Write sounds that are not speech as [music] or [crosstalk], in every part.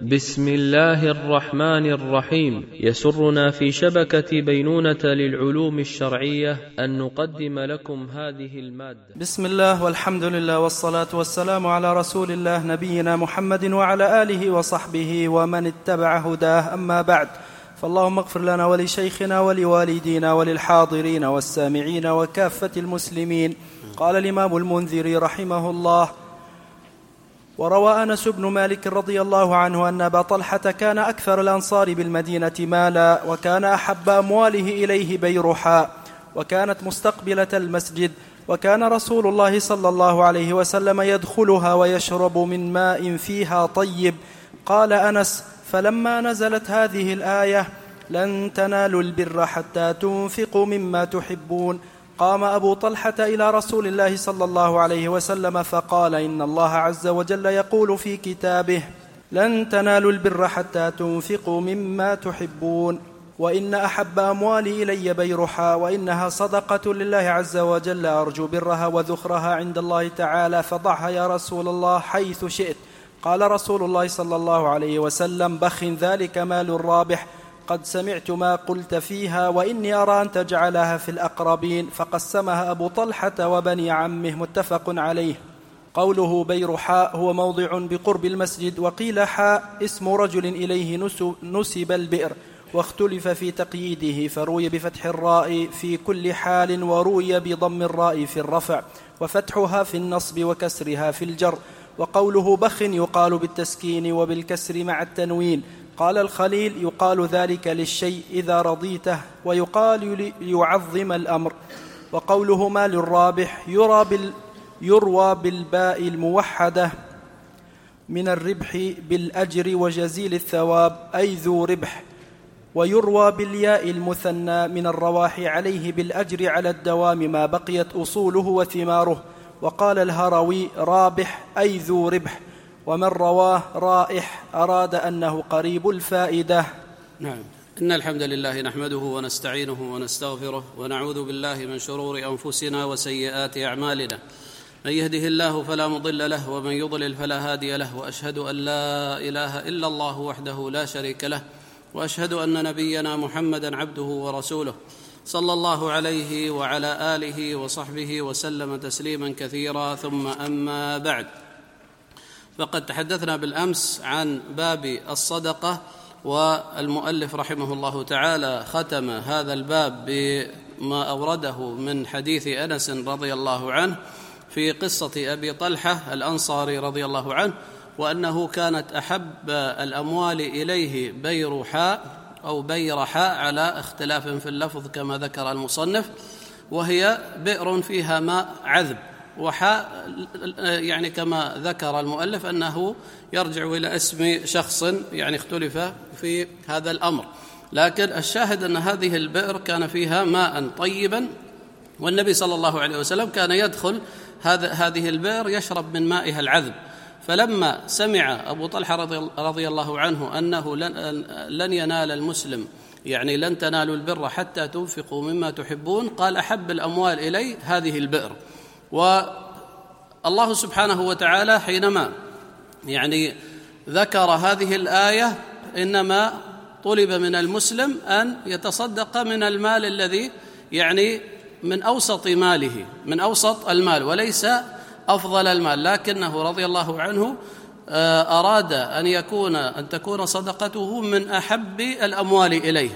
بسم الله الرحمن الرحيم. يسرنا في شبكة بينونة للعلوم الشرعية أن نقدم لكم هذه المادة. بسم الله والحمد لله والصلاة والسلام على رسول الله نبينا محمد وعلى آله وصحبه ومن اتبع هداه. أما بعد فاللهم اغفر لنا ولشيخنا ولوالدينا وللحاضرين والسامعين وكافة المسلمين. قال الإمام المنذري رحمه الله وروى أنس بن مالك رضي الله عنه أن أبا طلحة كان أكثر الأنصار بالمدينة مالا وكان أحب أمواله إليه بيرحاء وكانت مستقبلة المسجد وكان رسول الله صلى الله عليه وسلم يدخلها ويشرب من ماء فيها طيب. قال أنس فلما نزلت هذه الآية لن تنالوا البر حتى تنفقوا مما تحبون قام أبو طلحة إلى رسول الله صلى الله عليه وسلم فقال إن الله عز وجل يقول في كتابه لن تنالوا البر حتى تنفقوا مما تحبون وإن أحب أموالي إلي بيرحا وإنها صدقة لله عز وجل أرجو برها وذخرها عند الله تعالى فضعها يا رسول الله حيث شئت قال رسول الله صلى الله عليه وسلم بخ ذلك مال رابح قد سمعت ما قلت فيها وإني أرى أن تجعلها في الأقربين. فقسمها أبو طلحة وبني عمه متفق عليه. قوله بير حاء هو موضع بقرب المسجد وقيل حاء اسم رجل إليه نسب البئر واختلف في تقييده فروي بفتح الراء في كل حال وروي بضم الراء في الرفع وفتحها في النصب وكسرها في الجر. وقوله بخ يقال بالتسكين وبالكسر مع التنوين قال الخليل يقال ذلك للشيء إذا رضيته ويقال ليعظم الأمر. وقوله مال الرابح يرى بال يروى بالباء الموحدة من الربح بالأجر وجزيل الثواب أي ذو ربح. ويروى بالياء المثنى من الرواح عليه بالأجر على الدوام ما بقيت أصوله وثماره. وقال الهروي رابح أي ذو ربح. ومن رواه رائح أراد أنه قريب الفائدة. نعم. إن الحمد لله نحمده ونستعينه ونستغفره ونعوذ بالله من شرور أنفسنا وسيئات أعمالنا. من يهده الله فلا مضل له ومن يضلل فلا هادي له وأشهد أن لا إله إلا الله وحده لا شريك له وأشهد أن نبينا محمدا عبده ورسوله صلى الله عليه وعلى آله وصحبه وسلم تسليما كثيرا. ثم أما بعد. فقد تحدثنا بالأمس عن باب الصدقة والمؤلف رحمه الله تعالى ختم هذا الباب بما أورده من حديث أنس رضي الله عنه في قصة أبي طلحة الأنصاري رضي الله عنه وأنه كانت أحب الأموال إليه بيرحاء أو بيرحاء على اختلاف في اللفظ كما ذكر المصنف وهي بئر فيها ماء عذب. وحاء يعني كما ذكر المؤلف أنه يرجع إلى اسم شخص يعني اختلف في هذا الأمر. لكن الشاهد أن هذه البئر كان فيها ماء طيبا والنبي صلى الله عليه وسلم كان يدخل هذا هذه البئر يشرب من مائها العذب. فلما سمع أبو طلحة رضي, الله عنه أنه لن, لن ينال المسلم يعني لن تنالوا البر حتى تنفقوا مما تحبون قال أحب الأموال إلي هذه البئر. والله سبحانه وتعالى حينما يعني ذكر هذه الآية إنما طلب من المسلم أن يتصدق من المال الذي يعني من أوسط ماله من أوسط المال وليس أفضل المال. لكنه رضي الله عنه آه، أراد أن يكون أن تكون صدقته من أحب الأموال إليه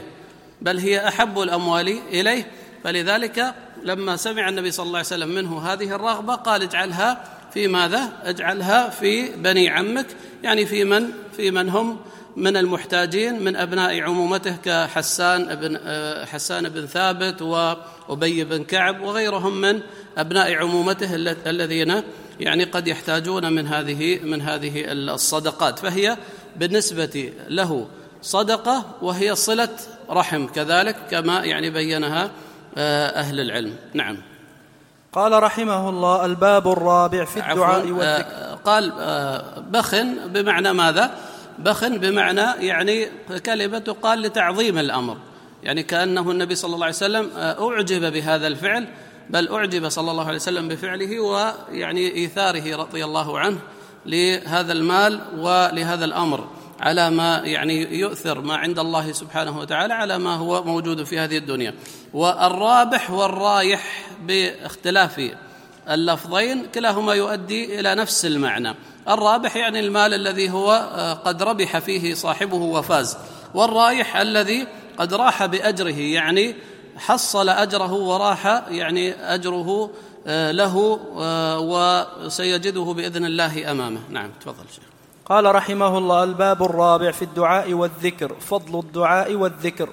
بل هي أحب الأموال إليه. فلذلك لما سمع النبي صلى الله عليه وسلم منه هذه الرغبة قال اجعلها في ماذا؟ اجعلها في بني عمك يعني في من؟ في من هم؟ من المحتاجين من أبناء عمومته كحسان بن آه، حسان بن ثابت وأبي بن كعب وغيرهم من أبناء عمومته الذين يعني قد يحتاجون من هذه من هذه الصدقات. فهي بالنسبة له صدقة وهي صلة رحم كذلك كما يعني بينها أهل العلم. نعم. قال رحمه الله الباب الرابع في الدعاء والذكر. آه، قال آه، بخ بمعنى ماذا؟ بخ بمعنى يعني كلمة تقال لتعظيم الأمر. يعني كأنه النبي صلى الله عليه وسلم أعجب بهذا الفعل بل أعجب صلى الله عليه وسلم بفعله ويعني إيثاره رضي الله عنه لهذا المال ولهذا الأمر. على ما يعني يؤثر ما عند الله سبحانه وتعالى على ما هو موجود في هذه الدنيا. والرابح والرايح باختلاف اللفظين كلاهما يؤدي إلى نفس المعنى. الرابح يعني المال الذي هو آه، قد ربح فيه صاحبه وفاز. والرايح الذي قد راح بأجره يعني حصل أجره وراح يعني أجره آه، له آه، وسيجده بإذن الله أمامه. نعم تفضل شيخ. قال رحمه الله الباب الرابع في الدعاء والذكر فضل الدعاء والذكر.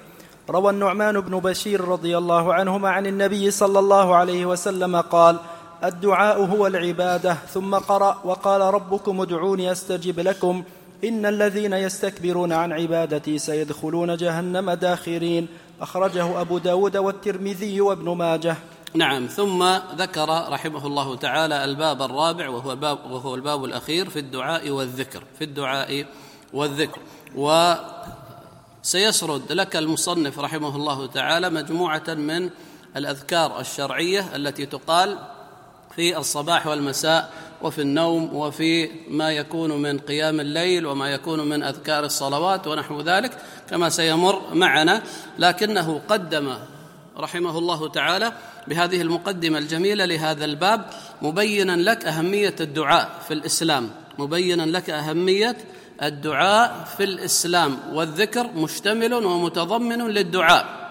روى النعمان بن بشير رضي الله عنهما عن النبي صلى الله عليه وسلم قال الدعاء هو العبادة. ثم قرأ وقال ربكم ادعوني أستجب لكم. إن الذين يستكبرون عن عبادتي سيدخلون جهنم داخرين. أخرجه أبو داود والترمذي وابن ماجه. نعم ثم ذكر رحمه الله تعالى الباب الرابع وهو الباب وهو الباب الأخير في الدعاء والذكر في الدعاء والذكر. وسيسرد لك المصنف رحمه الله تعالى مجموعة من الأذكار الشرعية التي تقال في الصباح والمساء وفي النوم وفي ما يكون من قيام الليل وما يكون من أذكار الصلوات ونحو ذلك كما سيمر معنا. لكنه قدم رحمه الله تعالى بهذه المقدمة الجميلة لهذا الباب مبينا لك أهمية الدعاء في الإسلام. مبينا لك أهمية الدعاء في الإسلام. والذكر مشتمل ومتضمن للدعاء.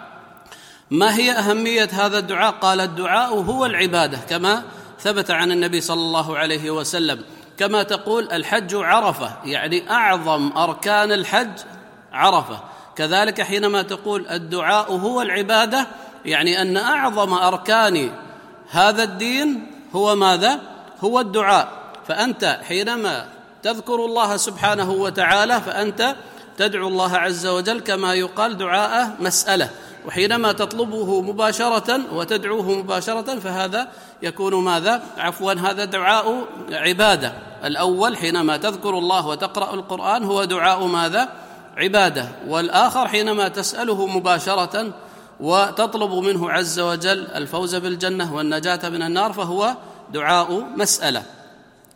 ما هي أهمية هذا الدعاء؟ قال الدعاء هو العبادة كما ثبت عن النبي صلى الله عليه وسلم. كما تقول الحج عرفة يعني أعظم أركان الحج عرفة. كذلك حينما تقول الدعاء هو العبادة يعني أن أعظم أركان هذا الدين هو ماذا؟ هو الدعاء. فأنت حينما تذكر الله سبحانه وتعالى فأنت تدعو الله عز وجل كما يقال دعاء مسألة. وحينما تطلبه مباشرة وتدعوه مباشرة فهذا يكون ماذا؟ عفوا هذا دعاء عبادة. الأول حينما تذكر الله وتقرأ القرآن هو دعاء ماذا؟ عبادة. والآخر حينما تسأله مباشرة وتطلب منه عز وجل الفوز بالجنة والنجاة من النار فهو دعاء مسألة.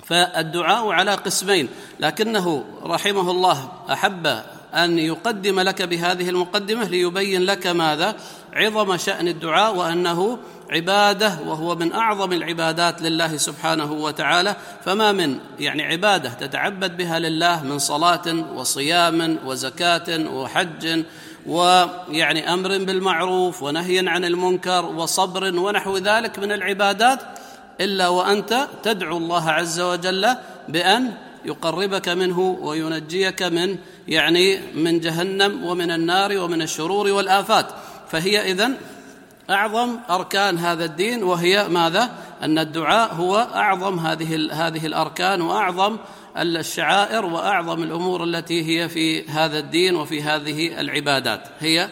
فالدعاء على قسمين لكنه رحمه الله أحب أن يقدم لك بهذه المقدمة ليبين لك ماذا؟ عظم شأن الدعاء وأنه عبادة وهو من أعظم العبادات لله سبحانه وتعالى. فما من يعني عبادة تتعبد بها لله من صلاة وصيام وزكاة وحج ويعني أمر بالمعروف ونهي عن المنكر وصبر ونحو ذلك من العبادات إلا وأنت تدعو الله عز وجل بأن يقربك منه وينجيك من يعني من جهنم ومن النار ومن الشرور والآفات. فهي إذن أعظم أركان هذا الدين وهي ماذا؟ أن الدعاء هو أعظم هذه هذه الأركان وأعظم الشعائر وأعظم الأمور التي هي في هذا الدين وفي هذه العبادات. هي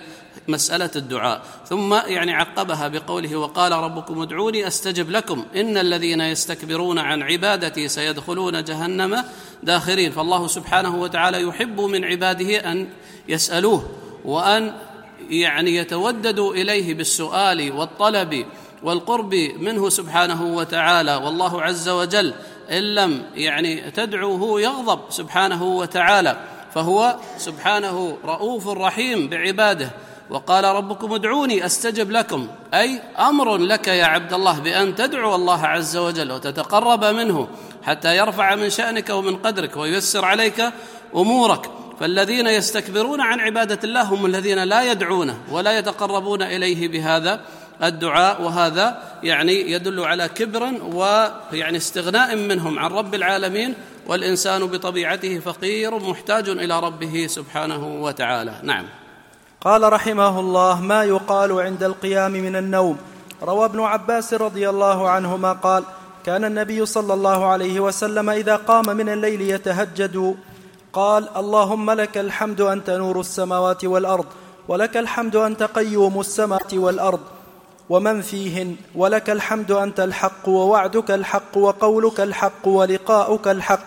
مسألة الدعاء. ثم يعني عقبها بقوله وقال ربكم ادعوني أستجب لكم. إن الذين يستكبرون عن عبادتي سيدخلون جهنم داخرين. فالله سبحانه وتعالى يحب من عباده أن يسألوه وأن يعني يتوددوا إليه بالسؤال والطلب والقرب منه سبحانه وتعالى. والله عز وجل إن لم يعني تدعوه يغضب سبحانه وتعالى فهو سبحانه رؤوف رحيم بعباده. وقال ربكم ادعوني أستجب لكم أي أمر لك يا عبد الله بأن تدعو الله عز وجل وتتقرب منه حتى يرفع من شأنك ومن قدرك وييسر عليك أمورك. فالذين يستكبرون عن عبادة الله هم الذين لا يدعونه ولا يتقربون إليه بهذا الدعاء وهذا يعني يدل على كبر ويعني استغناء منهم عن رب العالمين والإنسان بطبيعته فقير محتاج إلى ربه سبحانه وتعالى. نعم. قال رحمه الله ما يقال عند القيام من النوم؟ روى ابن عباس رضي الله عنهما قال كان النبي صلى الله عليه وسلم إذا قام من الليل يتهجد قال اللهم لك الحمد أنت نور السماوات والأرض ولك الحمد أنت قيوم السماوات والأرض. ومن فيهن؟ ولك الحمد أنت الحق ووعدك الحق وقولك الحق ولقاؤك الحق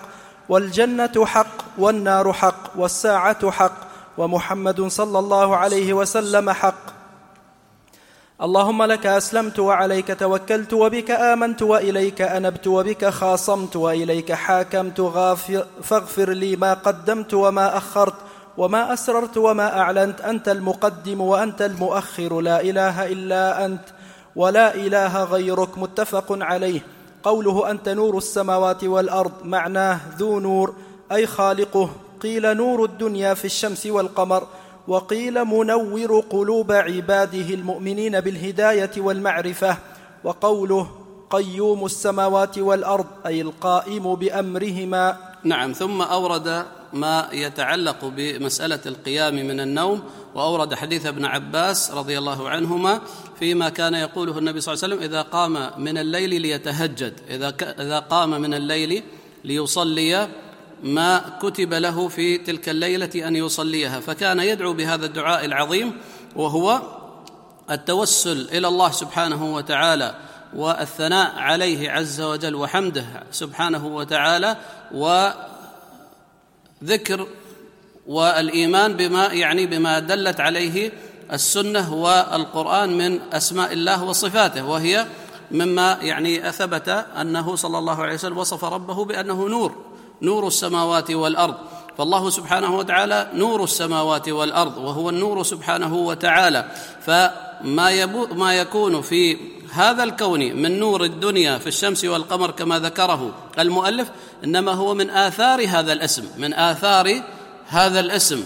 والجنة حق والنار حق والساعة حق ومحمد صلى الله عليه وسلم حق. اللهم لك أسلمت وعليك توكلت وبك آمنت وإليك أنبت وبك خاصمت وإليك حاكمت فاغفر لي ما قدمت وما أخرت. وما أسررت وما أعلنت أنت المقدم وأنت المؤخر لا إله إلا أنت ولا إله غيرك متفق عليه. قوله أنت نور السماوات والأرض معناه ذو نور أي خالقه. قيل نور الدنيا في الشمس والقمر وقيل منور قلوب عباده المؤمنين بالهداية والمعرفة. وقوله قيوم السماوات والأرض أي القائم بأمرهما. نعم ثم أورد ما يتعلق بمسألة القيام من النوم وأورد حديث ابن عباس رضي الله عنهما فيما كان يقوله النبي صلى الله عليه وسلم إذا قام من الليل ليتهجد إذا إذا قام من الليل ليصلي ما كتب له في تلك الليلة أن يصليها فكان يدعو بهذا الدعاء العظيم وهو التوسل إلى الله سبحانه وتعالى والثناء عليه عز وجل وحمده سبحانه وتعالى وذكر والإيمان بما يعني بما دلت عليه السنة والقرآن من أسماء الله وصفاته وهي مما يعني أثبت أنه صلى الله عليه وسلم وصف ربه بأنه نور نور السماوات والأرض. فالله سبحانه وتعالى نور السماوات والأرض وهو النور سبحانه وتعالى. فما ما يكون في هذا الكون من نور الدنيا في الشمس والقمر كما ذكره المؤلف إنما هو من آثار هذا الاسم من آثار هذا الاسم.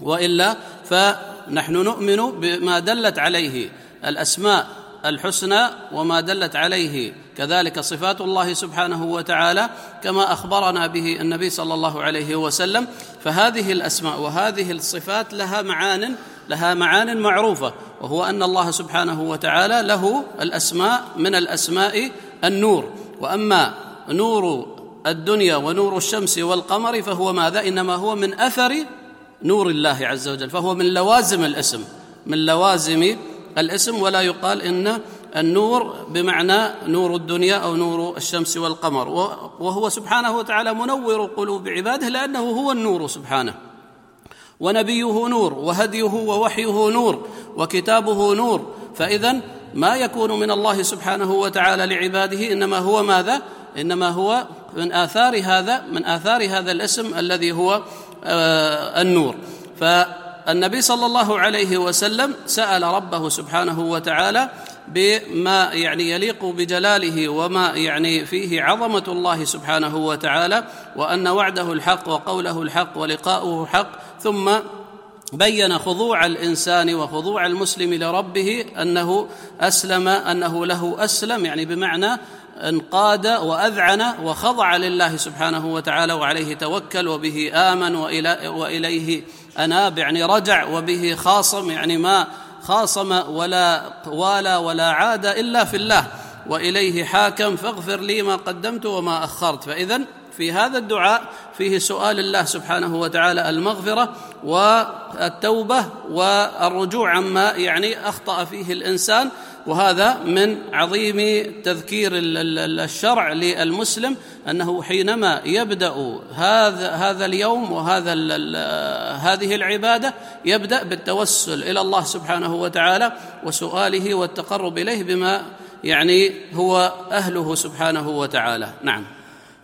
وإلا فنحن نؤمن بما دلت عليه الأسماء الحسنى وما دلت عليه كذلك صفات الله سبحانه وتعالى كما أخبرنا به النبي صلى الله عليه وسلم. فهذه الأسماء وهذه الصفات لها معان لها معان معروفة وهو أن الله سبحانه وتعالى له الأسماء من الأسماء النور. وأما نور الدنيا ونور الشمس والقمر فهو ماذا؟ إنما هو من أثر نور الله عز وجل فهو من لوازم الاسم من لوازم الاسم. ولا يقال إن النور بمعنى نور الدنيا أو نور الشمس والقمر. وهو سبحانه وتعالى منور قلوب عباده لأنه هو النور سبحانه. ونبيه نور وهديه ووحيه نور وكتابه نور. فاذا ما يكون من الله سبحانه وتعالى لعباده إنما هو ماذا؟ إنما هو من آثار هذا من آثار هذا الاسم الذي هو آه، النور. ف النبي صلى الله عليه وسلم سأل ربه سبحانه وتعالى بما يعني يليق بجلاله وما يعني فيه عظمة الله سبحانه وتعالى وأن وعده الحق وقوله الحق ولقاؤه حق ثم بين خضوع الإنسان وخضوع المسلم لربه أنه أسلم أنه له أسلم يعني بمعنى انقاد وأذعن وخضع لله سبحانه وتعالى وعليه توكل وبه آمن وإليه أناب يعني رجع وبه خاصم يعني ما خاصم ولا والى ولا عاد إلا في الله وإليه حاكم فاغفر لي ما قدمت وما أخرت. فاذا في هذا الدعاء فيه سؤال الله سبحانه وتعالى المغفرة والتوبة والرجوع عما يعني أخطأ فيه الإنسان وهذا من عظيم تذكير الشرع للمسلم أنه حينما يبدأ هذا هذا اليوم وهذا هذه العبادة يبدأ بالتوسل إلى الله سبحانه وتعالى وسؤاله والتقرب إليه بما يعني هو أهله سبحانه وتعالى. نعم.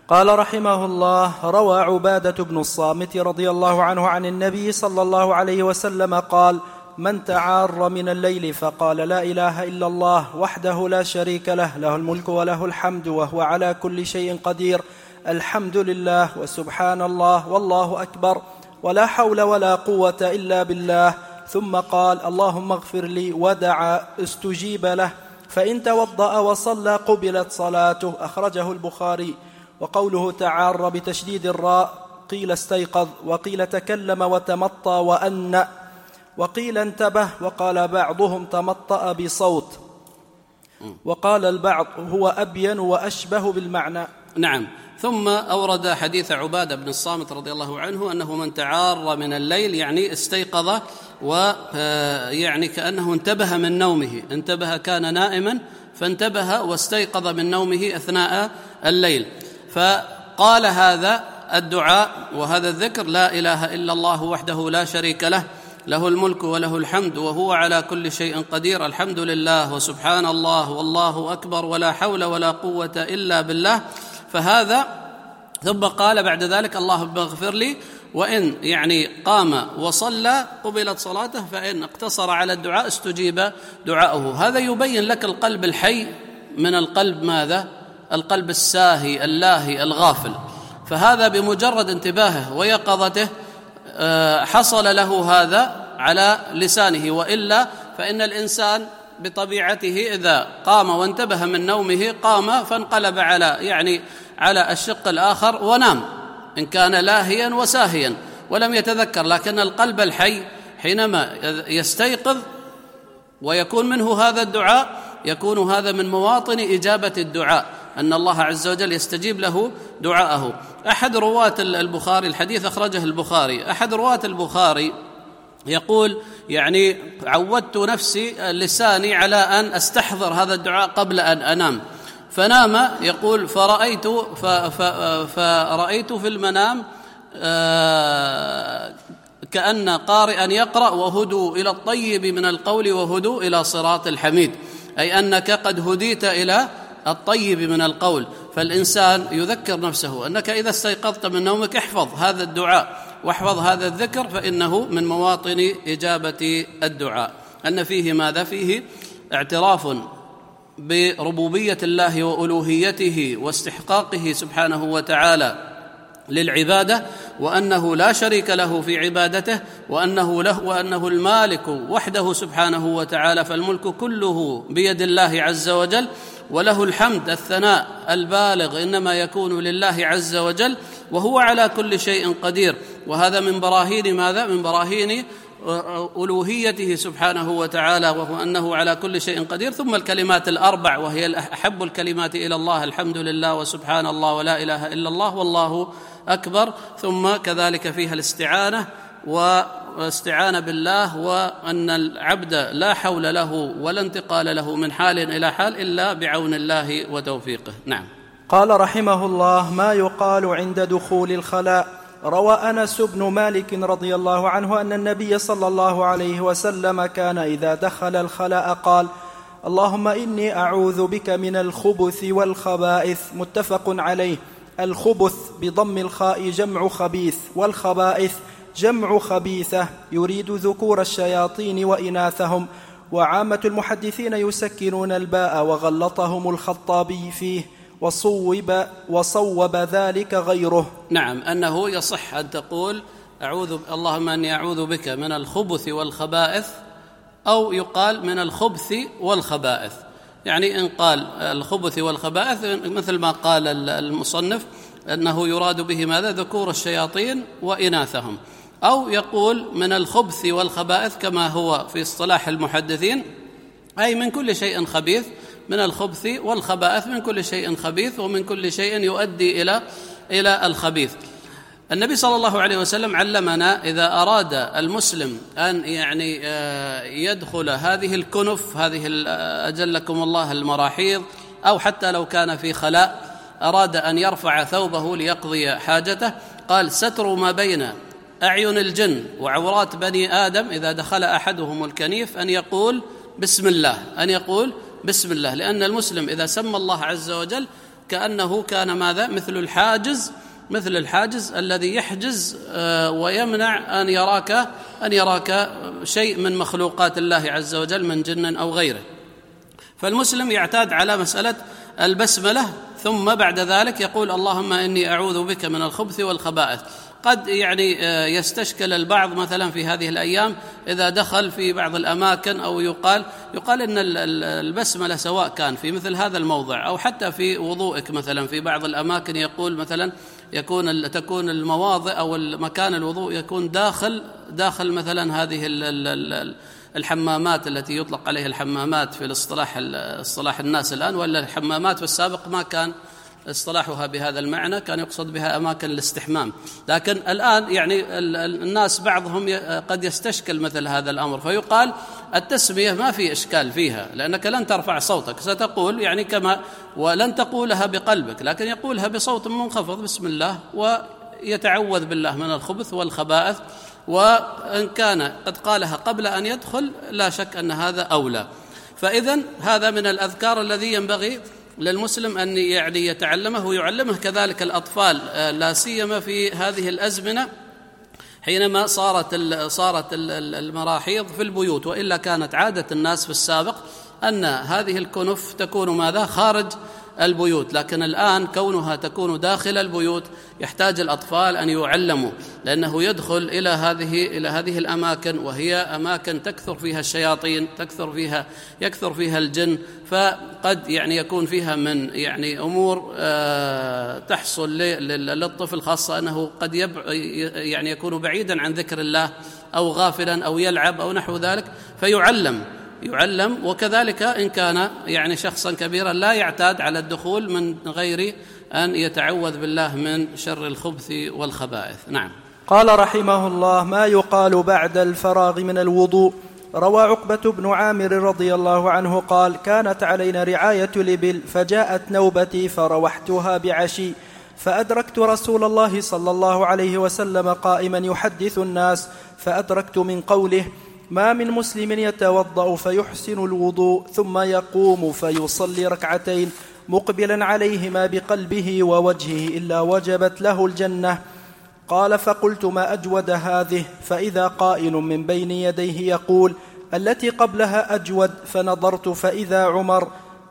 قال رحمه الله روى عبادة بن الصامت رضي الله عنه عن النبي صلى الله عليه وسلم قال من تعار من الليل فقال لا إله إلا الله وحده لا شريك له له الملك وله الحمد وهو على كل شيء قدير. الحمد لله وسبحان الله والله أكبر ولا حول ولا قوة إلا بالله. ثم قال اللهم اغفر لي ودعا استجيب له. فإن توضأ وصلى قبلت صلاته أخرجه البخاري. وقوله تعار بتشديد الراء قيل استيقظ وقيل تكلم وتمطى وأن. وقيل انتبه وقال بعضهم تمطأ بصوت وقال البعض هو أبين وأشبه بالمعنى. نعم. ثم أورد حديث عبادة بن الصامت رضي الله عنه أنه من تعار من الليل يعني استيقظ ويعني آه، كأنه انتبه من نومه. انتبه كان نائما فانتبه واستيقظ من نومه أثناء الليل. فقال هذا الدعاء وهذا الذكر لا إله إلا الله وحده لا شريك له له الملك وله الحمد وهو على كل شيء قدير. الحمد لله وسبحان الله والله أكبر ولا حول ولا قوة إلا بالله. فهذا ثم قال بعد ذلك اللهم اغفر لي. وإن يعني قام وصلى قبلت صلاته فإن اقتصر على الدعاء استجيب دعاؤه. هذا يبين لك القلب الحي من القلب ماذا؟ القلب الساهي اللاهي الغافل. فهذا بمجرد انتباهه ويقظته حصل له هذا على لسانه وإلا فإن الإنسان بطبيعته إذا قام وانتبه من نومه قام فانقلب على يعني على الشق الآخر ونام إن كان لاهيا وساهيا ولم يتذكر لكن القلب الحي حينما يستيقظ ويكون منه هذا الدعاء يكون هذا من مواطن إجابة الدعاء. أن الله عز وجل يستجيب له دعاءه. أحد رواة البخاري الحديث أخرجه البخاري. أحد رواة البخاري يقول يعني عودت نفسي لساني على أن أستحضر هذا الدعاء قبل أن أنام. فنام يقول فرأيت فرأيت في المنام آه، كأن قارئا يقرأ وهدوا إلى الطيب من القول وهدوا إلى صراط الحميد. أي أنك قد هديت إلى الطيب من القول فالإنسان يذكر نفسه أنك إذا استيقظت من نومك احفظ هذا الدعاء واحفظ هذا الذكر فإنه من مواطن إجابة الدعاء. أن فيه ماذا؟ فيه اعتراف بربوبية الله وألوهيته واستحقاقه سبحانه وتعالى. للعبادة وأنه لا شريك له في عبادته وأنه له وأنه المالك وحده سبحانه وتعالى فالملك كله بيد الله عز وجل وله الحمد الثناء البالغ إنما يكون لله عز وجل وهو على كل شيء قدير. وهذا من براهين ماذا؟ من براهين ألوهيته سبحانه وتعالى وهو أنه على كل شيء قدير. ثم الكلمات الأربع وهي أحب الكلمات إلى الله الحمد لله وسبحان الله ولا إله إلا الله والله أكبر ثم كذلك فيها الاستعانة واستعانة بالله وأن العبد لا حول له ولا انتقال له من حال إلى حال إلا بعون الله وتوفيقه. نعم. قال رحمه الله ما يقال عند دخول الخلاء؟ روى أنس بن مالك رضي الله عنه أن النبي صلى الله عليه وسلم كان إذا دخل الخلاء قال اللهم إني أعوذ بك من الخبث والخبائث. متفق عليه. الخبث بضم الخاء جمع خبيث والخبائث جمع خبيثة يريد ذكور الشياطين وإناثهم. وعامة المحدثين يسكنون الباء وغلطهم الخطابي فيه وصوب وصوب ذلك غيره. نعم أنه يصح أن تقول اعوذ اللهم إني أعوذ بك من الخبث والخبائث أو يقال من الخبث والخبائث. يعني إن قال الخبث والخبائث مثل ما قال المصنف أنه يراد به ماذا؟ ذكور الشياطين وإناثهم. أو يقول من الخبث والخبائث كما هو في اصطلاح المحدثين أي من كل شيء خبيث من الخبث والخبائث من كل شيء خبيث ومن كل شيء يؤدي إلى إلى الخبيث. النبي صلى الله عليه وسلم علمنا إذا أراد المسلم أن يعني آه، يدخل هذه الكنف هذه أجلكم الله المراحيض أو حتى لو كان في خلاء أراد أن يرفع ثوبه ليقضي حاجته قال ستر ما بين أعين الجن وعورات بني آدم إذا دخل أحدهم الكنيف أن يقول بسم الله أن يقول بسم الله لأن المسلم إذا سمى الله عز وجل كأنه كان ماذا؟ مثل الحاجز مثل الحاجز الذي يحجز آه، ويمنع أن يراك أن يراك شيء من مخلوقات الله عز وجل من جن أو غيره. فالمسلم يعتاد على مسألة البسملة ثم بعد ذلك يقول اللهم إني أعوذ بك من الخبث والخبائث. قد يعني آه، يستشكل البعض مثلا في هذه الأيام إذا دخل في بعض الأماكن أو يقال يقال إن البسملة سواء كان في مثل هذا الموضع أو حتى في وضوئك مثلا في بعض الأماكن يقول مثلا يكون تكون المواضع أو مكان الوضوء يكون داخل داخل مثلا هذه الحمامات التي يطلق عليها الحمامات في الاصطلاح اصطلاح الناس الآن ولا الحمامات في السابق ما كان اصطلاحها بهذا المعنى كان يقصد بها أماكن الاستحمام. لكن الآن يعني الناس بعضهم قد يستشكل مثل هذا الأمر فيقال التسمية ما في إشكال فيها لأنك لن ترفع صوتك. ستقول يعني كما ولن تقولها بقلبك لكن يقولها بصوت منخفض بسم الله ويتعوذ بالله من الخبث والخبائث وإن كان قد قالها قبل أن يدخل لا شك أن هذا أولى. فإذا هذا من الأذكار الذي ينبغي للمسلم أن يعني يتعلمه ويعلمه كذلك الأطفال. آه، لا سيما في هذه الأزمنة حينما صارت صارت المراحيض في البيوت وإلا كانت عادة الناس في السابق أن هذه الكنف تكون ماذا؟ خارج البيوت لكن الآن كونها تكون داخل البيوت يحتاج الأطفال أن يعلموا لأنه يدخل إلى هذه إلى هذه الأماكن وهي أماكن تكثر فيها الشياطين تكثر فيها يكثر فيها الجن فقد يعني يكون فيها من يعني أمور آه، تحصل للطفل خاصة أنه قد يعني يكون بعيدا عن ذكر الله أو غافلا أو يلعب أو نحو ذلك فيعلم. يعلم وكذلك إن كان يعني شخصا كبيرا لا يعتاد على الدخول من غير أن يتعوذ بالله من شر الخبث والخبائث. نعم. قال رحمه الله ما يقال بعد الفراغ من الوضوء؟ روى عقبة بن عامر رضي الله عنه قال كانت علينا رعاية الإبل فجاءت نوبتي فروحتها بعشي فأدركت رسول الله صلى الله عليه وسلم قائما يحدث الناس فأدركت من قوله ما من مسلم يتوضأ فيحسن الوضوء ثم يقوم فيصلي ركعتين مقبلا عليهما بقلبه ووجهه إلا وجبت له الجنة. قال فقلت ما أجود هذه؟ فإذا قائل من بين يديه يقول التي قبلها أجود فنظرت فإذا عمر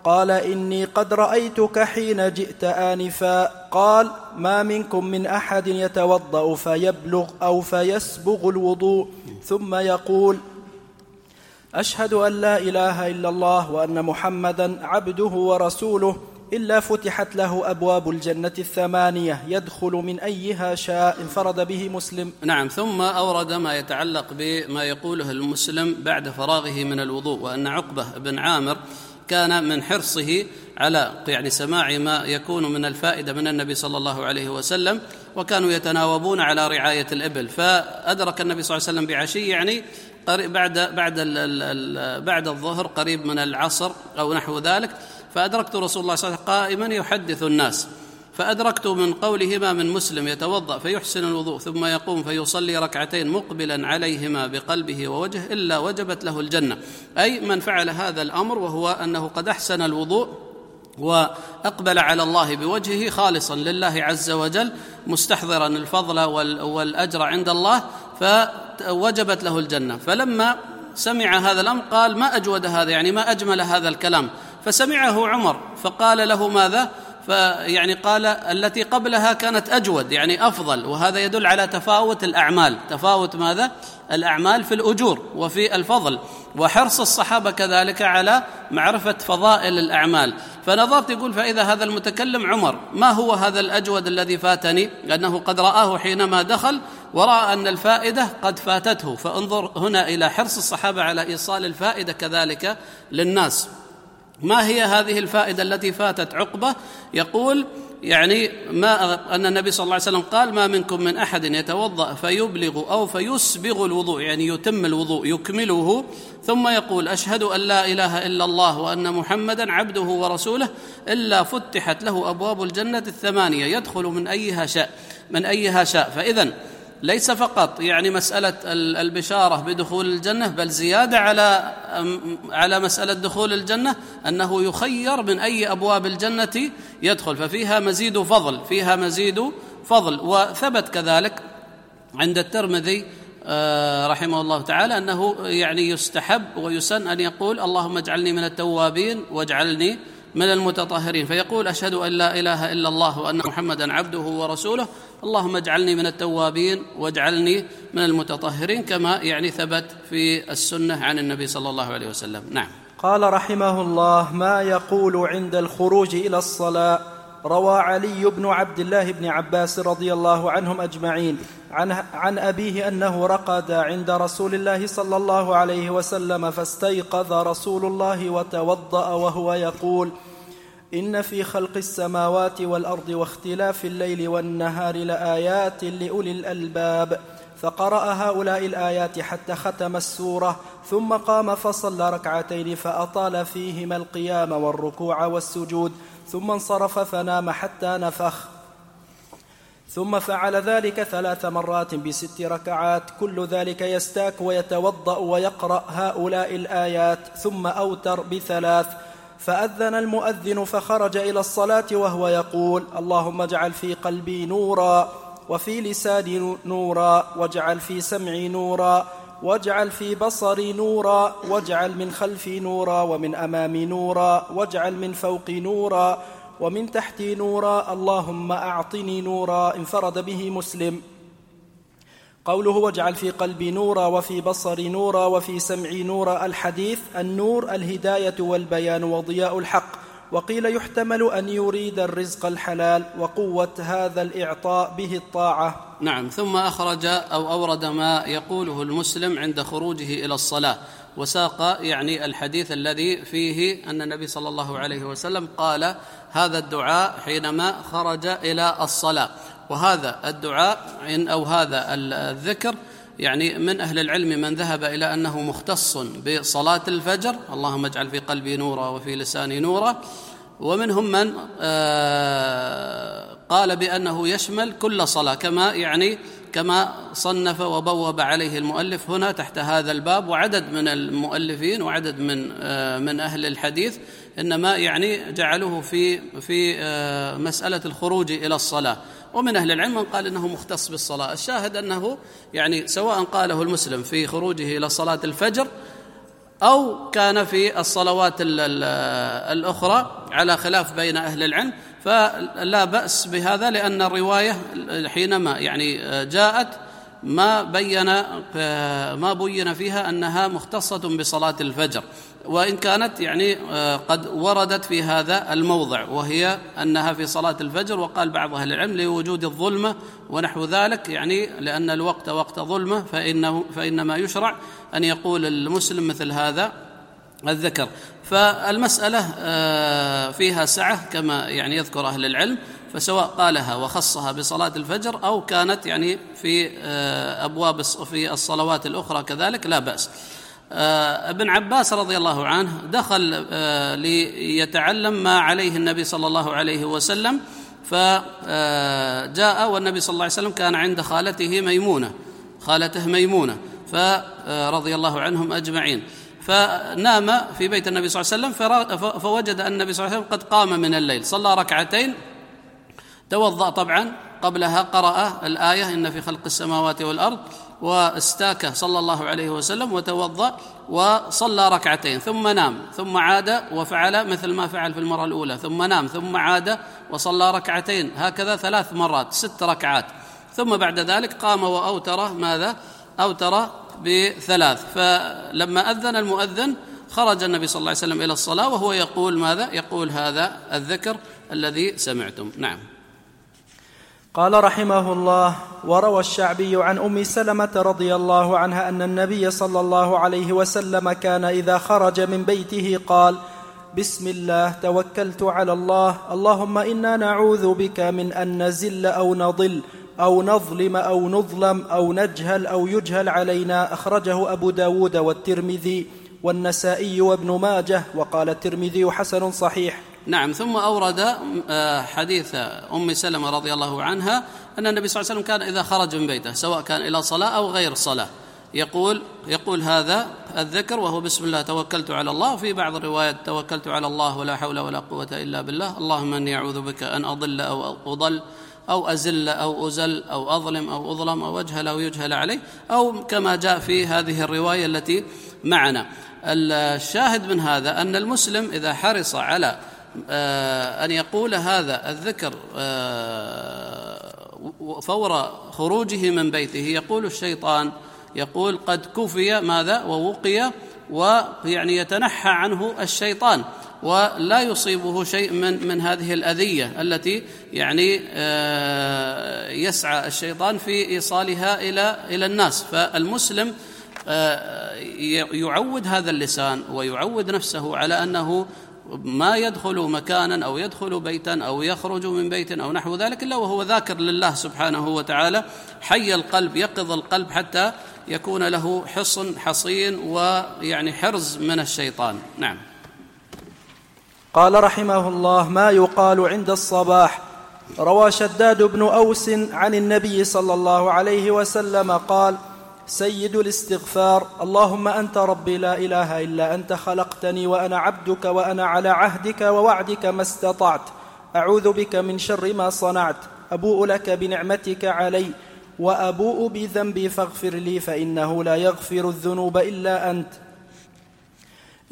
قال إني قد رأيتك حين جئت آنفا. قال ما منكم من أحد يتوضأ فيبلغ أو فيسبغ الوضوء. ثم يقول أشهد أن لا إله إلا الله وأن محمدا عبده ورسوله إلا فتحت له أبواب الجنة الثمانية يدخل من أيها شاء انفرد به مسلم. نعم ثم أورد ما يتعلق بما يقوله المسلم بعد فراغه من الوضوء وأن عقبة بن عامر كان من حرصه على يعني سماع ما يكون من الفائدة من النبي صلى الله عليه وسلم وكانوا يتناوبون على رعاية الإبل. فأدرك النبي صلى الله عليه وسلم بعشي يعني بعد بعد بعد الظهر قريب من العصر أو نحو ذلك. فأدركت رسول الله صلى الله عليه وسلم قائما يحدث الناس. فأدركت من قولهما من مسلم يتوضأ فيحسن الوضوء ثم يقوم فيصلي ركعتين مقبلا عليهما بقلبه ووجهه إلا وجبت له الجنة. أي من فعل هذا الأمر وهو أنه قد أحسن الوضوء وأقبل على الله بوجهه خالصا لله عز وجل مستحضرا الفضل والأجر عند الله فوجبت له الجنة. فلما سمع هذا الأمر قال ما أجود هذا يعني ما أجمل هذا الكلام. فسمعه عمر فقال له ماذا؟ فيعني قال التي قبلها كانت أجود يعني أفضل وهذا يدل على تفاوت الأعمال. تفاوت ماذا؟ الأعمال في الأجور وفي الفضل. وحرص الصحابة كذلك على معرفة فضائل الأعمال. فنظرت يقول فإذا هذا المتكلم عمر ما هو هذا الأجود الذي فاتني؟ لأنه قد رآه حينما دخل ورأى أن الفائدة قد فاتته. فانظر هنا إلى حرص الصحابة على إيصال الفائدة كذلك للناس. ما هي هذه الفائدة التي فاتت عقبة؟ يقول يعني ما أن النبي صلى الله عليه وسلم قال ما منكم من أحد يتوضأ فيبلغ أو فيسبغ الوضوء. يعني يتم الوضوء يكمله. ثم يقول أشهد أن لا إله إلا الله وأن محمدا عبده ورسوله إلا فتحت له أبواب الجنة الثمانية يدخل من أيها شاء من أيها شاء. فاذا ليس فقط يعني مسألة البشارة بدخول الجنة بل زيادة على على مسألة دخول الجنة أنه يخير من أي أبواب الجنة يدخل ففيها مزيد فضل فيها مزيد فضل. وثبت كذلك عند الترمذي آه، رحمه الله تعالى أنه يعني يستحب ويسن أن يقول اللهم اجعلني من التوابين واجعلني من المتطهرين فيقول أشهد أن لا إله إلا الله وأن محمدا عبده ورسوله. اللهم اجعلني من التوابين واجعلني من المتطهرين كما يعني ثبت في السنة عن النبي صلى الله عليه وسلم. نعم. قال رحمه الله ما يقول عند الخروج إلى الصلاة؟ روى علي بن عبد الله بن عباس رضي الله عنهم أجمعين عن, عن أبيه أنه رقد عند رسول الله صلى الله عليه وسلم فاستيقظ رسول الله وتوضأ وهو يقول إن في خلق السماوات والأرض واختلاف الليل والنهار لآيات لأولي الألباب فقرأ هؤلاء الآيات حتى ختم السورة ثم قام فصلى ركعتين فأطال فيهما القيام والركوع والسجود ثم انصرف فنام حتى نفخ. ثم فعل ذلك ثلاث مرات بست ركعات كل ذلك يستاك ويتوضأ ويقرأ هؤلاء الآيات ثم أوتر بثلاث. فأذن المؤذن فخرج إلى الصلاة وهو يقول اللهم اجعل في قلبي نورا وفي لساني نورا واجعل في سمعي نورا واجعل في بصري نورا واجعل من خلفي نورا ومن أمامي نورا واجعل من فوقي نورا ومن تحتي نورا اللهم أعطني نورا. انفرد به مسلم. قوله واجعل في قلبي نورا وفي بصري نورا وفي سمعي نورا الحديث النور الهداية والبيان وضياء الحق. وقيل يحتمل أن يريد الرزق الحلال وقوة هذا الإعطاء به الطاعة. نعم ثم أخرج أو أورد ما يقوله المسلم عند خروجه إلى الصلاة. وساق يعني الحديث الذي فيه أن النبي صلى الله عليه وسلم قال هذا الدعاء حينما خرج إلى الصلاة. وهذا الدعاء أو هذا الذكر يعني من أهل العلم من ذهب إلى أنه مختص بصلاة الفجر. اللهم اجعل في قلبي نورا وفي لساني نورا. ومنهم من آه، قال بأنه يشمل كل صلاة كما يعني كما صنف وبوب عليه المؤلف هنا تحت هذا الباب. وعدد من المؤلفين وعدد من آه، من أهل الحديث إنما يعني جعلوه في في آه، مسألة الخروج إلى الصلاة. ومن أهل العلم من قال إنه مختص بالصلاة. الشاهد أنه يعني سواء قاله المسلم في خروجه إلى صلاة الفجر أو كان في الصلوات الأخرى على خلاف بين أهل العلم فلا بأس بهذا لأن الرواية حينما يعني جاءت ما بين ما بين فيها أنها مختصة بصلاة الفجر. وإن كانت يعني قد وردت في هذا الموضع وهي أنها في صلاة الفجر وقال بعض أهل العلم لوجود الظلمة ونحو ذلك يعني لأن الوقت وقت ظلمة فانه فإنما يشرع أن يقول المسلم مثل هذا الذكر. فالمسألة آه، فيها سعة كما يعني يذكر أهل العلم. فسواء قالها وخصها بصلاة الفجر أو كانت يعني في آه، أبواب في الصلوات الأخرى كذلك لا بأس. آه، ابن عباس رضي الله عنه دخل آه، ليتعلم ما عليه النبي صلى الله عليه وسلم فجاء والنبي صلى الله عليه وسلم كان عند خالته ميمونة خالته ميمونة فرضي الله عنهم أجمعين. فنام في بيت النبي صلى الله عليه وسلم فوجد أن النبي صلى الله عليه وسلم قد قام من الليل صلى ركعتين توضأ طبعا قبلها قرأ الآية إن في خلق السماوات والأرض واستاك صلى الله عليه وسلم وتوضأ وصلى ركعتين ثم نام ثم عاد وفعل مثل ما فعل في المرة الأولى ثم نام ثم عاد وصلى ركعتين هكذا ثلاث مرات ست ركعات. ثم بعد ذلك قام وأوتر ماذا؟ أوتر بثلاث. فلما أذن المؤذن خرج النبي صلى الله عليه وسلم إلى الصلاة وهو يقول ماذا؟ يقول هذا الذكر الذي سمعتم. نعم. قال رحمه الله وروى الشعبي عن أم سلمة رضي الله عنها أن النبي صلى الله عليه وسلم كان إذا خرج من بيته قال بسم الله توكلت على الله اللهم إنا نعوذ بك من أن نزل أو نضل أو نظلم أو نظلم أو نجهل أو يجهل علينا أخرجه أبو داود والترمذي والنسائي وابن ماجه وقال الترمذي حسن صحيح. نعم ثم أورد آه، حديث أم سلمة رضي الله عنها أن النبي صلى الله عليه وسلم كان إذا خرج من بيته سواء كان إلى صلاة أو غير صلاة يقول يقول هذا الذكر وهو بسم الله توكلت على الله. في بعض الروايات توكلت على الله ولا حول ولا قوة إلا بالله. اللهم إني أعوذ بك أن أضل أو أضل أو أزل أو أزل أو أظلم أو أظلم أو أجهل أو يجهل عليه أو كما جاء في هذه الرواية التي معنا. الشاهد من هذا أن المسلم إذا حرص على أن يقول هذا الذكر آه، فور خروجه من بيته. يقول الشيطان يقول قد كفي ماذا؟ ووقي ويعني يتنحى عنه الشيطان ولا يصيبه شيء من من هذه الأذية التي يعني آه، يسعى الشيطان في إيصالها إلى إلى الناس. فالمسلم يعود هذا اللسان ويعود نفسه على أنه ما يدخل مكانا أو يدخل بيتا أو يخرج من بيت أو نحو ذلك إلا وهو ذاكر لله سبحانه وتعالى. حي القلب يقظ القلب حتى يكون له حصن حصين ويعني حرز من الشيطان. نعم. قال رحمه الله ما يقال عند الصباح. روى شداد بن أوس عن النبي صلى الله عليه وسلم قال سيد الاستغفار. اللهم أنت ربي لا إله إلا أنت خلقتني وأنا عبدك وأنا على عهدك ووعدك ما استطعت. أعوذ بك من شر ما صنعت. أبوء لك بنعمتك علي وأبوء بذنبي فاغفر لي فإنه لا يغفر الذنوب إلا أنت.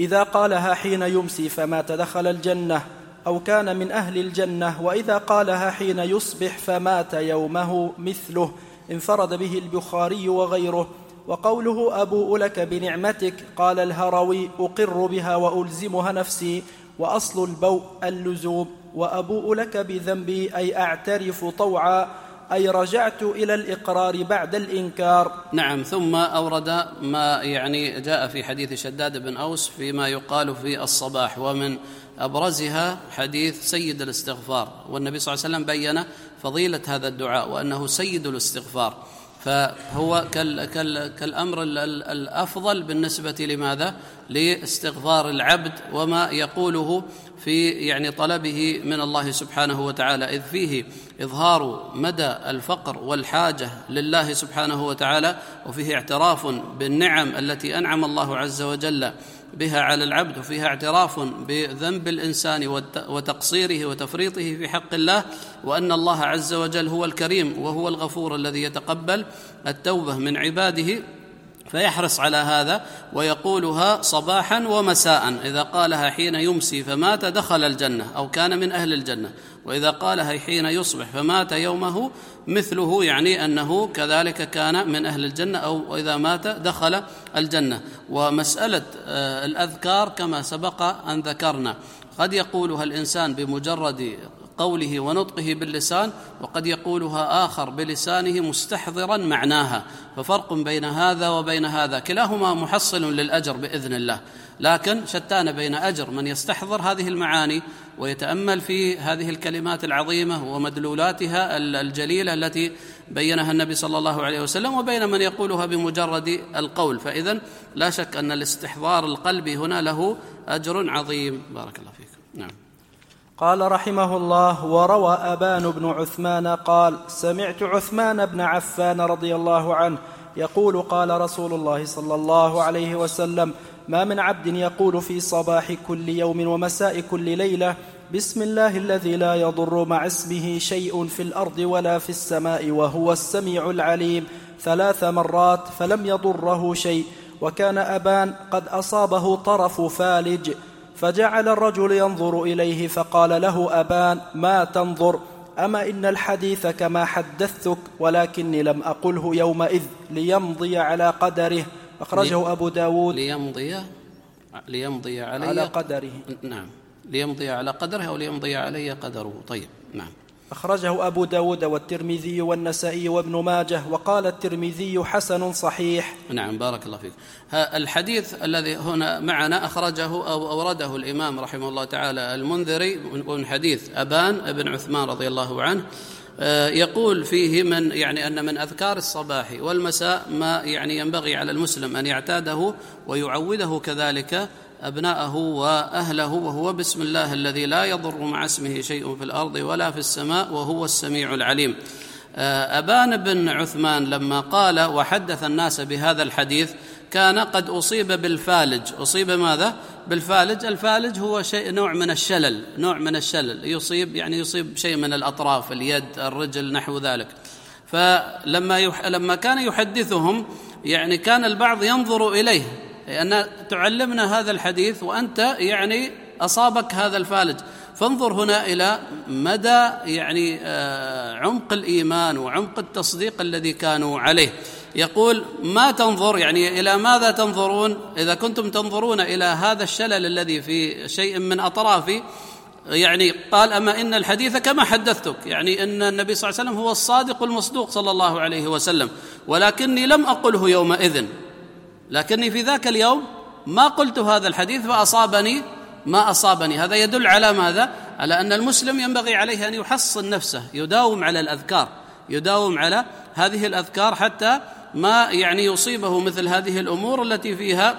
إذا قالها حين يمسي فمات دخل الجنة أو كان من أهل الجنة وإذا قالها حين يصبح فمات يومه مثله. انفرد به البخاري وغيره. وقوله ابوء لك بنعمتك قال الهروي أقر بها وألزمها نفسي وأصل البوء اللزوم. وابوء لك بذنبي أي أعترف طوعا أي رجعت إلى الإقرار بعد الإنكار. نعم ثم أورد ما يعني جاء في حديث شداد بن أوس فيما يقال في الصباح ومن أبرزها حديث سيد الاستغفار. والنبي صلى الله عليه وسلم بين فضيلة هذا الدعاء وأنه سيد الاستغفار فهو كال كال كالأمر الأفضل بالنسبة لماذا؟ لاستغفار العبد وما يقوله في يعني طلبه من الله سبحانه وتعالى إذ فيه إظهار مدى الفقر والحاجة لله سبحانه وتعالى وفيه اعتراف بالنعم التي أنعم الله عز وجل بها على العبد وفيها اعتراف بذنب الإنسان وتقصيره وتفريطه في حق الله وأن الله عز وجل هو الكريم وهو الغفور الذي يتقبل التوبة من عباده. فيحرص على هذا ويقولها صباحا ومساء. إذا قالها حين يمسي فمات دخل الجنة أو كان من أهل الجنة. وإذا قالها حين يصبح فمات يومه مثله يعني أنه كذلك كان من أهل الجنة أو إذا مات دخل الجنة. ومسألة آه، الأذكار كما سبق أن ذكرنا. قد يقولها الإنسان بمجرد قوله ونطقه باللسان وقد يقولها آخر بلسانه مستحضرا معناها. ففرق بين هذا وبين هذا. كلاهما محصل للأجر بإذن الله. لكن شتان بين أجر من يستحضر هذه المعاني ويتأمل في هذه الكلمات العظيمة ومدلولاتها الجليلة التي بينها النبي صلى الله عليه وسلم وبين من يقولها بمجرد القول. فاذا لا شك أن الاستحضار القلبي هنا له أجر عظيم. بارك الله فيكم. نعم. قال رحمه الله وروى أبان بن عثمان قال سمعت عثمان بن عفان رضي الله عنه يقول قال رسول الله صلى الله عليه وسلم ما من عبد يقول في صباح كل يوم ومساء كل ليلة بسم الله الذي لا يضر مع اسمه شيء في الأرض ولا في السماء وهو السميع العليم ثلاث مرات فلم يضره شيء وكان أبان قد أصابه طرف فالج. فجعل الرجل ينظر إليه فقال له أبان ما تنظر؟ أما إن الحديث كما حدثتك ولكني لم أقله يومئذ ليمضي على قدره. أخرجه أبو داود. ليمضي ليمضي علي على قدره. نعم. ليمضي على قدره أو ليمضي علي قدره. طيب نعم. أخرجه أبو داود والترمذي والنسائي وابن ماجه وقال الترمذي حسن صحيح. نعم بارك الله فيك. الحديث الذي هنا معنا أخرجه أو أورده الإمام رحمه الله تعالى المنذري من حديث أبان بن عثمان رضي الله عنه. آه، يقول فيه من يعني أن من أذكار الصباح والمساء ما يعني ينبغي على المسلم أن يعتاده ويعوده كذلك أبناءه وأهله وهو بسم الله الذي لا يضر مع اسمه شيء في الأرض ولا في السماء وهو السميع العليم. آه، أبان بن عثمان لما قال وحدث الناس بهذا الحديث كان قد أصيب بالفالج. أصيب ماذا؟ بالفالج. الفالج هو شيء نوع من الشلل نوع من الشلل. يصيب يعني يصيب شيء من الأطراف اليد الرجل نحو ذلك. فلما يح... لما كان يحدثهم يعني كان البعض ينظر إليه. لأن تعلمنا هذا الحديث وأنت يعني أصابك هذا الفالج. فانظر هنا إلى مدى يعني آه، عمق الإيمان وعمق التصديق الذي كانوا عليه. يقول ما تنظر يعني إلى ماذا تنظرون؟ إذا كنتم تنظرون إلى هذا الشلل الذي في شيء من أطرافي يعني قال أما إن الحديث كما حدثتك. يعني إن النبي صلى الله عليه وسلم هو الصادق المصدوق صلى الله عليه وسلم. ولكني لم أقله يومئذ. لكني في ذاك اليوم ما قلت هذا الحديث فاصابني ما أصابني. هذا يدل على ماذا؟ على أن المسلم ينبغي عليه أن يحصن نفسه يداوم على الأذكار يداوم على هذه الأذكار حتى ما يعني يصيبه مثل هذه الأمور التي فيها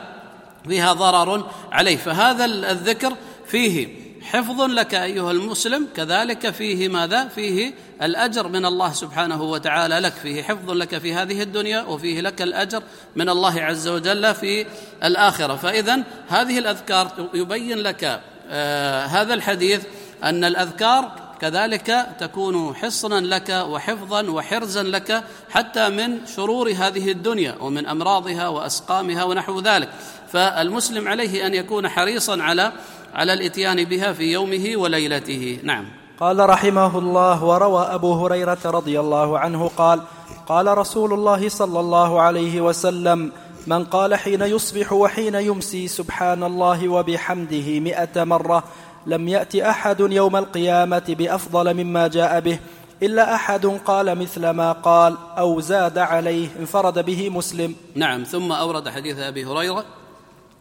فيها ضرر عليه. فهذا الذكر فيه حفظ لك أيها المسلم كذلك فيه ماذا؟ فيه الأجر من الله سبحانه وتعالى لك. فيه حفظ لك في هذه الدنيا وفيه لك الأجر من الله عز وجل في الآخرة. فإذا هذه الأذكار يبين لك آه هذا الحديث أن الأذكار كذلك تكون حصنا لك وحفظا وحرزا لك حتى من شرور هذه الدنيا ومن أمراضها وأسقامها ونحو ذلك. فالمسلم عليه أن يكون حريصا على على الإتيان بها في يومه وليلته. نعم. قال رحمه الله وروى أبو هريرة رضي الله عنه قال قال رسول الله صلى الله عليه وسلم من قال حين يصبح وحين يمسي سبحان الله وبحمده مئة مرة لم يأت أحد يوم القيامة بأفضل مما جاء به إلا أحد قال مثل ما قال أو زاد عليه انفرد به مسلم. نعم. ثم أورد حديث أبي هريرة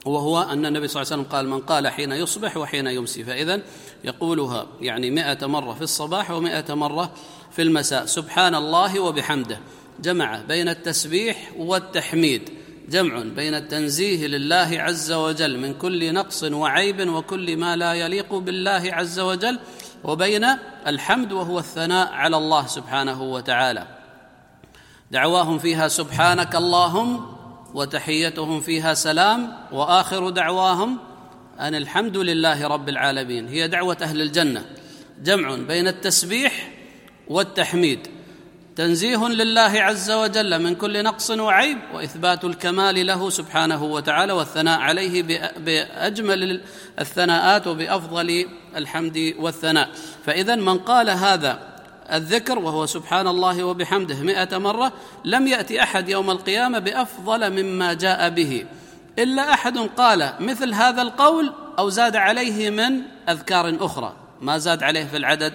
وهو أن النبي صلى الله عليه وسلم قال من قال حين يصبح وحين يمسي فإذا يقولها يعني مئة مرة في الصباح ومئة مرة في المساء سبحان الله وبحمده. جمع بين التسبيح والتحميد. جمع بين التنزيه لله عز وجل من كل نقص وعيب وكل ما لا يليق بالله عز وجل وبين الحمد وهو الثناء على الله سبحانه وتعالى. دعواهم فيها سبحانك اللهم وتحيتهم فيها سلام وآخر دعواهم أن الحمد لله رب العالمين. هي دعوة أهل الجنة. جمع بين التسبيح والتحميد. تنزيه لله عز وجل من كل نقص وعيب وإثبات الكمال له سبحانه وتعالى والثناء عليه بأجمل الثناءات وبأفضل الحمد والثناء. فإذا من قال هذا الذكر وهو سبحان الله وبحمده مئة مرة لم يأتي أحد يوم القيامة بأفضل مما جاء به. إلا أحد قال مثل هذا القول أو زاد عليه من أذكار أخرى. ما زاد عليه في العدد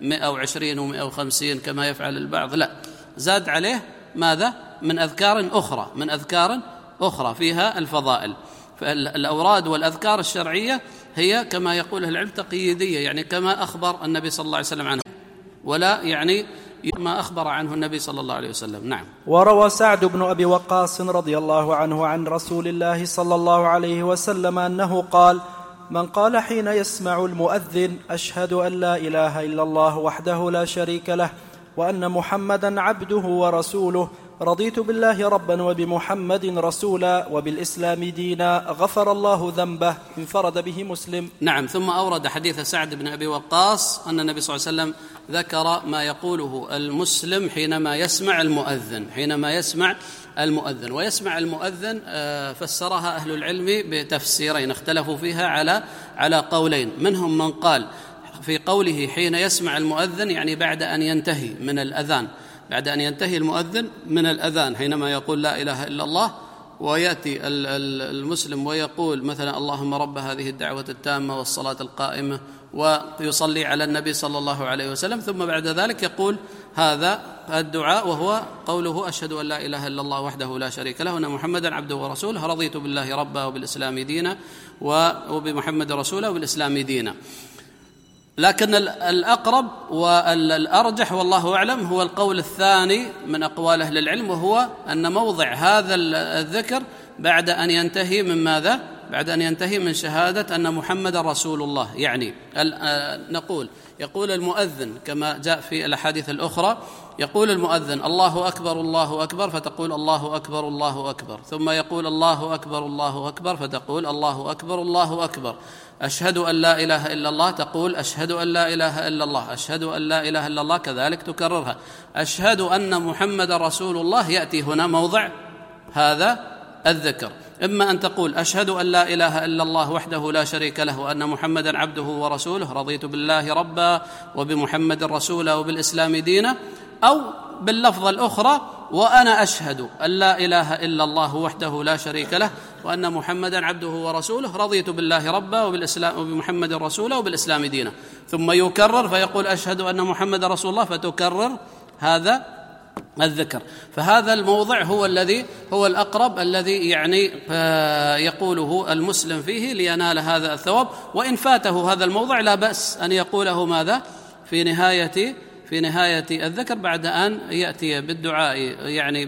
120 و150 كما يفعل البعض. لا زاد عليه ماذا؟ من أذكار أخرى من أذكار أخرى فيها الفضائل. فالأوراد والأذكار الشرعية هي كما يقول العلم تقييدية يعني كما أخبر النبي صلى الله عليه وسلم عنه. ولا يعني ما أخبر عنه النبي صلى الله عليه وسلم. نعم. وروى سعد بن أبي وقاص رضي الله عنه عن رسول الله صلى الله عليه وسلم أنه قال من قال حين يسمع المؤذن أشهد أن لا إله إلا الله وحده لا شريك له وأن محمدا عبده ورسوله رضيت بالله ربا وبمحمد رسولا وبالإسلام دينا غفر الله ذنبه انفرد به مسلم. نعم ثم أورد حديث سعد بن أبي وقاص أن النبي صلى الله عليه وسلم ذكر ما يقوله المسلم حينما يسمع المؤذن حينما يسمع المؤذن. ويسمع المؤذن آه، فسرها أهل العلم بتفسيرين اختلفوا فيها على على قولين. منهم من قال في قوله حين يسمع المؤذن يعني بعد أن ينتهي من الأذان. بعد أن ينتهي المؤذن من الأذان حينما يقول لا إله إلا الله ويأتي المسلم ويقول مثلا اللهم رب هذه الدعوة التامة والصلاة القائمة ويصلي على النبي صلى الله عليه وسلم ثم بعد ذلك يقول هذا الدعاء وهو قوله أشهد أن لا إله إلا الله وحده لا شريك له وان محمدا عبده ورسوله رضيت بالله ربا وبالإسلام دينا وبمحمد رسوله وبالإسلام دينا. لكن الأقرب والأرجح والله أعلم هو القول الثاني من أقوال أهل العلم وهو أن موضع هذا الذكر بعد أن ينتهي من ماذا؟ بعد أن ينتهي من شهادة أن محمد رسول الله يعني آه، نقول يقول المؤذن كما جاء في الأحاديث الأخرى يقول المؤذن الله أكبر الله أكبر فتقول الله أكبر الله أكبر. ثم يقول الله أكبر الله أكبر فتقول الله أكبر الله أكبر. أشهد أن لا إله إلا الله تقول أشهد أن لا إله إلا الله أشهد أن لا إله إلا الله كذلك تكررها. أشهد أن محمد رسول الله يأتي هنا موضع هذا الذكر. إما أن تقول أشهد أن لا إله إلا الله وحده لا شريك له وأن محمدا عبده ورسوله رضيت بالله ربا وبمحمد رسولا وبالإسلام دينا. أو باللفظة الأخرى وأنا أشهد أن لا إله إلا الله وحده لا شريك له وأن محمدا عبده ورسوله رضيت بالله ربا وبالإسلام وبمحمد رسولا وبالإسلام دينا ثم يكرر فيقول أشهد أن محمد رسول الله فتكرر هذا الذكر. فهذا الموضع هو الذي هو الأقرب الذي يعني آه، يقوله المسلم فيه لينال هذا الثواب. وإن فاته هذا الموضع لا بأس أن يقوله ماذا؟ في نهاية في نهاية الذكر بعد أن يأتي بالدعاء يعني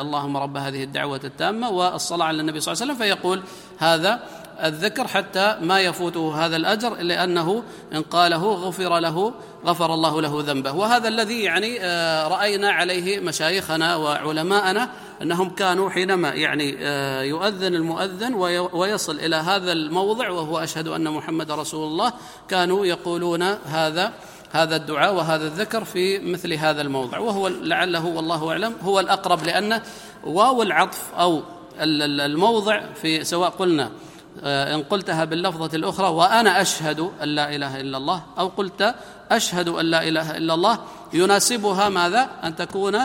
اللهم رب هذه الدعوة التامة والصلاة على النبي صلى الله عليه وسلم فيقول هذا الذكر حتى ما يفوته هذا الأجر لأنه إن قاله غفر له غفر الله له ذنبه. وهذا الذي يعني آه، رأينا عليه مشايخنا وعلماءنا أنهم كانوا حينما يعني آه، يؤذن المؤذن ويصل إلى هذا الموضع وهو أشهد أن محمد رسول الله كانوا يقولون هذا هذا الدعاء وهذا الذكر في مثل هذا الموضع. وهو لعله والله أعلم هو الأقرب لأن واو العطف أو الموضع في سواء قلنا آه، إن قلتها باللفظة الأخرى وأنا أشهد أن لا إله إلا الله أو قلت أشهد أن لا إله إلا الله يناسبها ماذا؟ أن تكون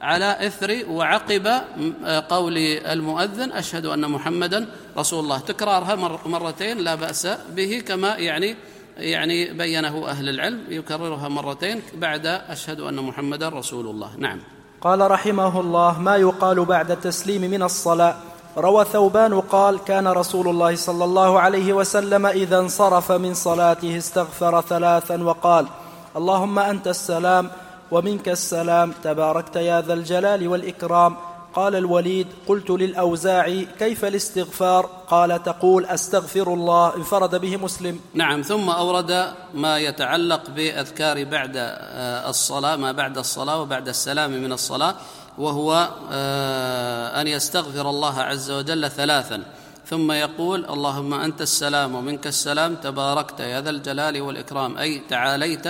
على إثر وعقب آه، قول المؤذن أشهد أن محمدا رسول الله. تكرارها مرتين لا بأس به كما يعني يعني بينه أهل العلم يكررها مرتين بعد أشهد أن محمدا رسول الله. نعم. قال رحمه الله ما يقال بعد التسليم من الصلاة؟ روى ثوبان قال كان رسول الله صلى الله عليه وسلم إذا انصرف من صلاته استغفر ثلاثا وقال اللهم أنت السلام ومنك السلام تباركت يا ذا الجلال والإكرام قال الوليد قلت للأوزاعي كيف الاستغفار؟ قال تقول أستغفر الله انفرد به مسلم. نعم ثم أورد ما يتعلق بأذكار بعد آه، الصلاة ما بعد الصلاة وبعد السلام من الصلاة وهو آه، أن يستغفر الله عز وجل ثلاثا. ثم يقول اللهم أنت السلام ومنك السلام تباركت يا ذا الجلال والإكرام أي تعاليت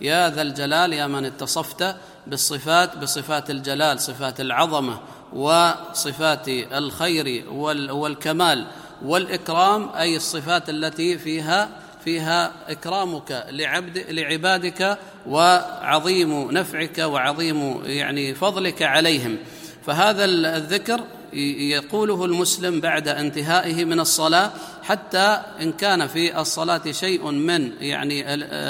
يا ذا الجلال يا من اتصفت. بالصفات بصفات الجلال صفات العظمة وصفات الخير والكمال. والإكرام أي الصفات التي فيها فيها إكرامك لعبد لعبادك وعظيم نفعك وعظيم يعني فضلك عليهم. فهذا الذكر يقوله المسلم بعد انتهائه من الصلاة حتى إن كان في الصلاة شيء من يعني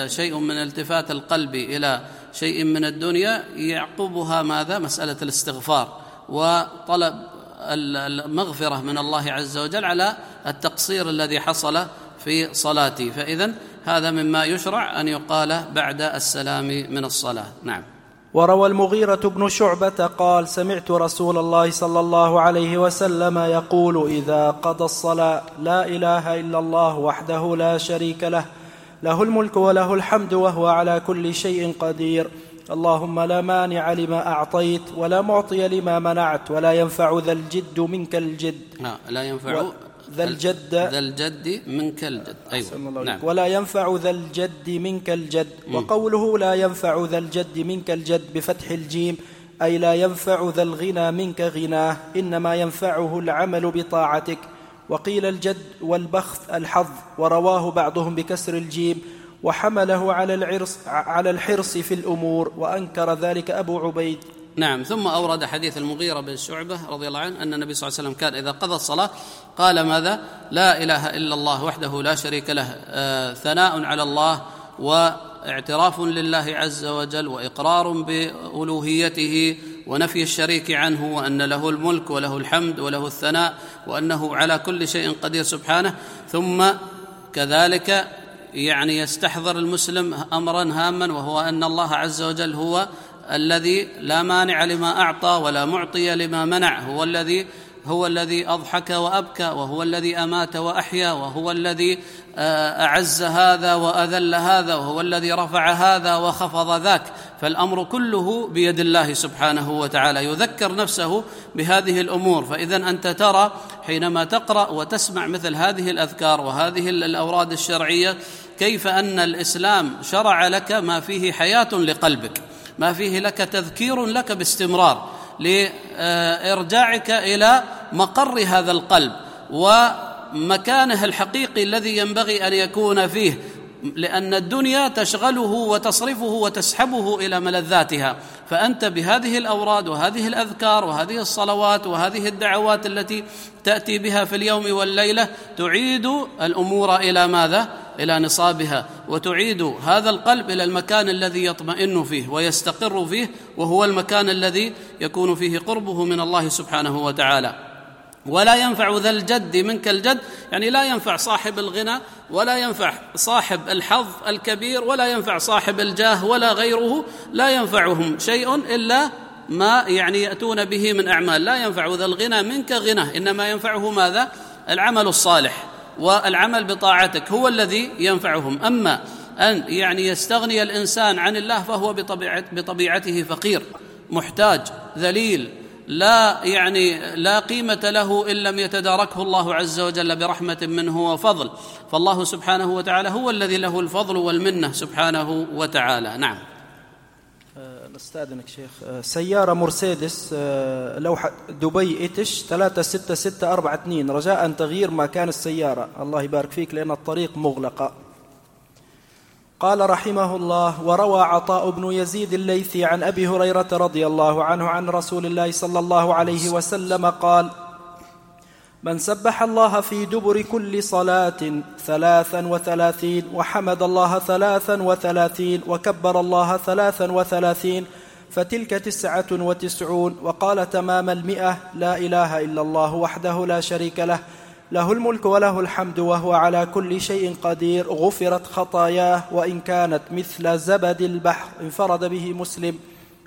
شيء من التفات القلب إلى شيء من الدنيا يعقبها ماذا؟ مسألة الاستغفار وطلب المغفرة من الله عز وجل على التقصير الذي حصل في صلاتي فاذا هذا مما يشرع أن يقال بعد السلام من الصلاة. نعم. وروى المغيرة بن شعبة قال سمعت رسول الله صلى الله عليه وسلم يقول إذا قضى الصلاة لا إله إلا الله وحده لا شريك له له الملك وله الحمد وهو على كل شيء قدير. اللهم لا مانع لما أعطيت ولا معطي لما منعت ولا ينفع ذا الجد منك الجد. لا, لا ينفع و... ذا الجد. ذا الجد منك الجد. أيوة. نعم. ولا ينفع ذا الجد منك الجد. وقوله لا ينفع ذا الجد منك الجد بفتح الجيم أي لا ينفع ذا الغنى منك غناه إنما ينفعه العمل بطاعتك. وقيل الجد والبخت الحظ ورواه بعضهم بكسر الجيم وحمله على العرس على الحرص في الأمور وأنكر ذلك أبو عبيد. نعم ثم أورد حديث المغيرة بن شعبة رضي الله عنه أن النبي صلى الله عليه وسلم كان إذا قضى الصلاة قال ماذا؟ لا إله إلا الله وحده لا شريك له آه ثناء على الله واعتراف لله عز وجل وإقرار بألوهيته ونفي الشريك عنه وأن له الملك وله الحمد وله الثناء وأنه على كل شيء قدير سبحانه. ثم كذلك يعني يستحضر المسلم امرا هاما وهو أن الله عز وجل هو الذي لا مانع لما أعطى ولا معطي لما منع هو الذي هو الذي أضحك وأبكى وهو الذي أمات وأحيا وهو الذي آه، أعز هذا وأذل هذا وهو الذي رفع هذا وخفض ذاك. فالأمر كله بيد الله سبحانه وتعالى. يذكر نفسه بهذه الأمور. فاذا أنت ترى حينما تقرأ وتسمع مثل هذه الأذكار وهذه الأوراد الشرعية كيف أن الإسلام شرع لك ما فيه حياة لقلبك ما فيه لك تذكير لك باستمرار. لإرجاعك إلى مقر هذا القلب ومكانه الحقيقي الذي ينبغي أن يكون فيه. لأن الدنيا تشغله وتصرفه وتسحبه إلى ملذاتها. فأنت بهذه الأوراد وهذه الأذكار وهذه الصلوات وهذه الدعوات التي تأتي بها في اليوم والليلة تعيد الأمور إلى ماذا؟ إلى نصابها وتعيد هذا القلب إلى المكان الذي يطمئن فيه ويستقر فيه وهو المكان الذي يكون فيه قربه من الله سبحانه وتعالى. ولا ينفع ذا الجد منك الجد يعني لا ينفع صاحب الغنى ولا ينفع صاحب الحظ الكبير ولا ينفع صاحب الجاه ولا غيره لا ينفعهم شيء إلا ما يعني يأتون به من أعمال. لا ينفع ذا الغنى منك غنى إنما ينفعه ماذا؟ العمل الصالح والعمل بطاعتك هو الذي ينفعهم. أما أن يعني يستغني الإنسان عن الله فهو بطبيعته فقير محتاج ذليل لا يعني لا قيمة له إن لم يتداركه الله عز وجل برحمة منه وفضل. فالله سبحانه وتعالى هو الذي له الفضل والمنة سبحانه وتعالى. نعم. نستأذنك شيخ. سيارة مرسيدس لوحة دبي إتش 36642 رجاء تغيير مكان السيارة. الله يبارك فيك لأن الطريق مغلقة قال رحمه الله وروى عطاء بن يزيد الليثي عن أبي هريرة رضي الله عنه عن رسول الله صلى الله عليه وسلم قال من سبح الله في دبر كل صلاة ثلاثا وثلاثين وحمد الله ثلاثا وثلاثين وكبر الله ثلاثا وثلاثين فتلك تسعة وتسعون وقال تمام المئة لا إله إلا الله وحده لا شريك له له الملك وله الحمد وهو على كل شيء قدير. غفرت خطاياه وإن كانت مثل زبد البحر. انفرد به مسلم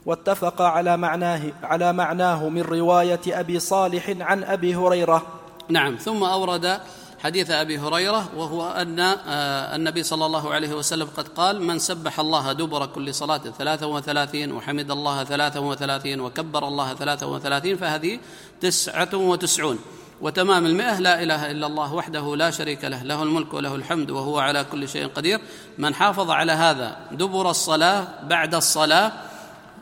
واتفق على معناه على معناه من رواية أبي صالح عن أبي هريرة. نعم ثم أورد حديث أبي هريرة وهو أن آه، النبي صلى الله عليه وسلم قد قال من سبح الله دبر كل صلاة ثلاثة وثلاثين وحمد الله ثلاثة وثلاثين وكبر الله ثلاثة وثلاثين فهذه تسعة وتسعون. وتمام المئة لا إله إلا الله وحده لا شريك له له الملك وله الحمد وهو على كل شيء قدير. من حافظ على هذا دبر الصلاة بعد الصلاة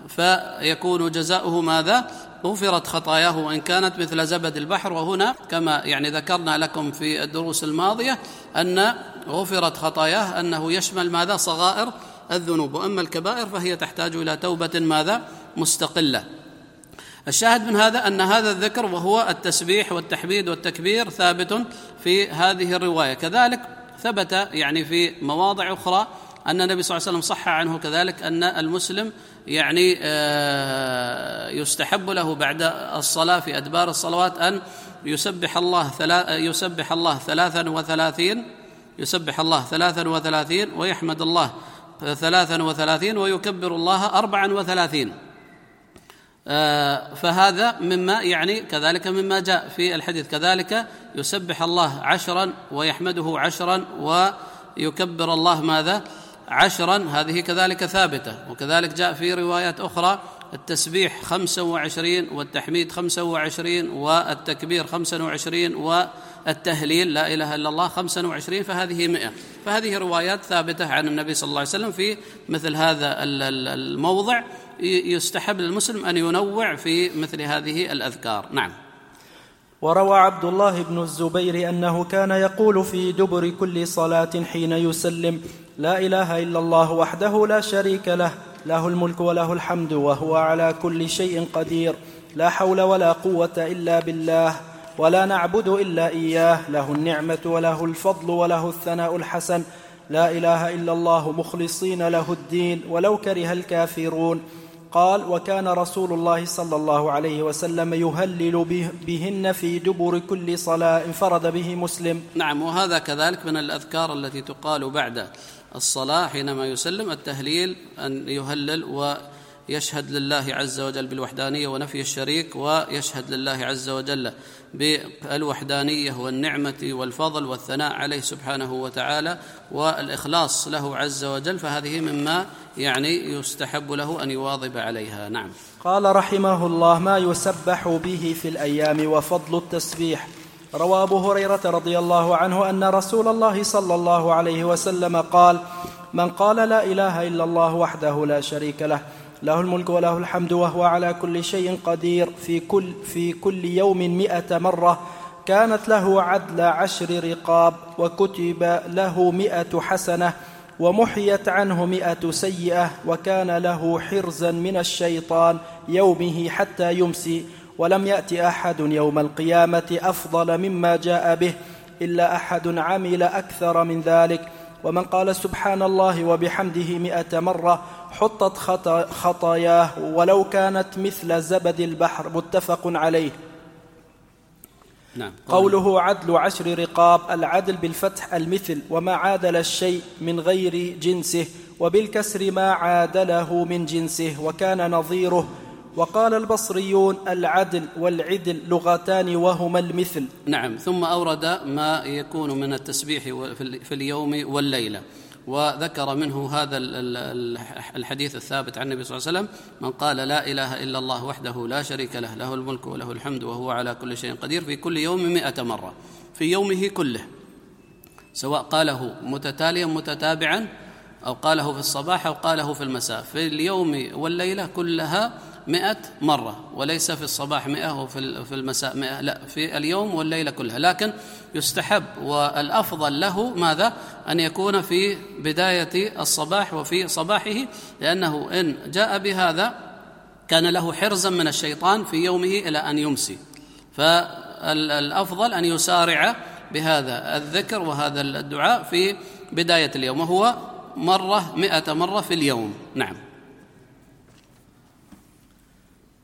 فيكون جزاؤه ماذا؟ غفرت خطاياه وإن كانت مثل زبد البحر. وهنا كما يعني ذكرنا لكم في الدروس الماضية أن غفرت خطاياه أنه يشمل ماذا؟ صغائر الذنوب. وأما الكبائر فهي تحتاج إلى توبة ماذا؟ مستقلة. الشاهد من هذا أن هذا الذكر وهو التسبيح والتحميد والتكبير ثابت في هذه الرواية. كذلك ثبت يعني في مواضع أخرى أن النبي صلى الله عليه وسلم صح عنه كذلك أن المسلم يعني آه، يستحب له بعد الصلاة في أدبار الصلوات أن يسبح الله يسبح الله ثلاثا وثلاثين يسبح الله ثلاثا وثلاثين ويحمد الله ثلاثا وثلاثين ويكبر الله أربعا وثلاثين. فهذا مما يعني كذلك مما جاء في الحديث. كذلك يسبح الله عشرا ويحمده عشرا ويكبر الله ماذا؟ عشرا. هذه كذلك ثابتة. وكذلك جاء في روايات أخرى التسبيح خمسة وعشرين والتحميد خمسة وعشرين والتكبير خمسة وعشرين والتهليل لا إله إلا الله خمسة وعشرين فهذه مئة. فهذه روايات ثابتة عن النبي صلى الله عليه وسلم في مثل هذا الموضع. يستحب للمسلم أن ينوع في مثل هذه الأذكار. نعم. وروى عبد الله بن الزبير أنه كان يقول في دبر كل صلاة حين يسلم لا إله إلا الله وحده لا شريك له له الملك وله الحمد وهو على كل شيء قدير لا حول ولا قوة إلا بالله ولا نعبد إلا إياه له النعمة وله الفضل وله الثناء الحسن لا إله إلا الله مخلصين له الدين ولو كره الكافرون. قال وكان رسول الله صلى الله عليه وسلم يهلل بهن في دبر كل صلاة انفرد به مسلم. نعم وهذا كذلك من الأذكار التي تقال بعد الصلاة حينما يسلم التهليل أن يهلل ويشهد لله عز وجل بالوحدانية ونفي الشريك ويشهد لله عز وجل بالوحدانية والنعمة والفضل والثناء عليه سبحانه وتعالى والإخلاص له عز وجل فهذه مما يعني يستحب له أن يواظب عليها. نعم. قال رحمه الله ما يسبح به في الأيام وفضل التسبيح روى أبو هريرة رضي الله عنه أن رسول الله صلى الله عليه وسلم قال من قال لا إله إلا الله وحده لا شريك له له الملك وله الحمد وهو على كل شيء قدير. في كل, في كل يوم مئة مرة كانت له عدل عشر رقاب وكتب له مئة حسنة ومحيت عنه مئة سيئة وكان له حرزا من الشيطان يومه حتى يمسي. ولم يأت أحد يوم القيامة أفضل مما جاء به إلا أحد عمل أكثر من ذلك. ومن قال سبحان الله وبحمده مئة مرة حطت خطاياه ولو كانت مثل زبد البحر متفق عليه. نعم قوله عدل عشر رقاب العدل بالفتح المثل وما عادل الشيء من غير جنسه وبالكسر ما عادله من جنسه وكان نظيره. وقال البصريون العدل والعدل لغتان وهما المثل. نعم ثم أورد ما يكون من التسبيح في اليوم والليلة. وذكر منه هذا الحديث الثابت عن النبي صلى الله عليه وسلم من قال لا إله إلا الله وحده لا شريك له له الملك وله الحمد وهو على كل شيء قدير في كل يوم مئة مرة في يومه كله سواء قاله متتاليا متتابعا أو قاله في الصباح أو قاله في المساء في اليوم والليلة كلها مئة مرة وليس في الصباح مئة وفي في المساء مئة لا في اليوم والليلة كلها. لكن يستحب والأفضل له ماذا؟ أن يكون في بداية الصباح وفي صباحه لأنه إن جاء بهذا كان له حرزا من الشيطان في يومه إلى أن يمسي. فالأفضل أن يسارع بهذا الذكر وهذا الدعاء في بداية اليوم وهو مرة مئة مرة في اليوم. نعم.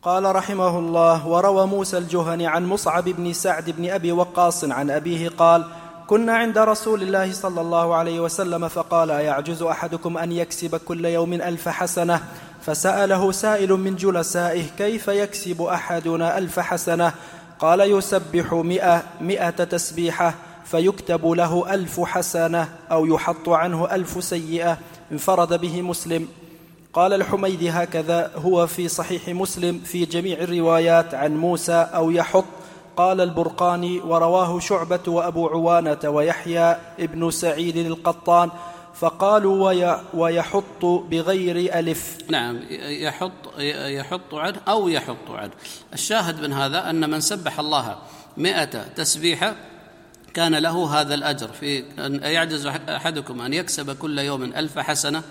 قال رحمه الله وروى موسى الجهني عن مصعب بن سعد بن أبي وقاص عن أبيه قال كنا عند رسول الله صلى الله عليه وسلم فقال أيعجز أحدكم أن يكسب كل يوم ألف حسنة؟ فسأله سائل من جلسائه كيف يكسب أحدنا ألف حسنة؟ قال يسبح مئة, مئة تسبيحة فيكتب له ألف حسنة أو يحط عنه ألف سيئة انفرد به مسلم. قال الحميدي هكذا هو في صحيح مسلم في جميع الروايات عن موسى أو يحط. قال البرقاني ورواه شعبة وأبو عوانة ويحيى ابن سعيد القطان. فقالوا ويحط بغير ألف. نعم يحط يحط عنه أو يحط عنه الشاهد من هذا أن من سبح الله مئة تسبيحة كان له هذا الأجر. في أن يعجز أحدكم أن يكسب كل يوم ألف حسنة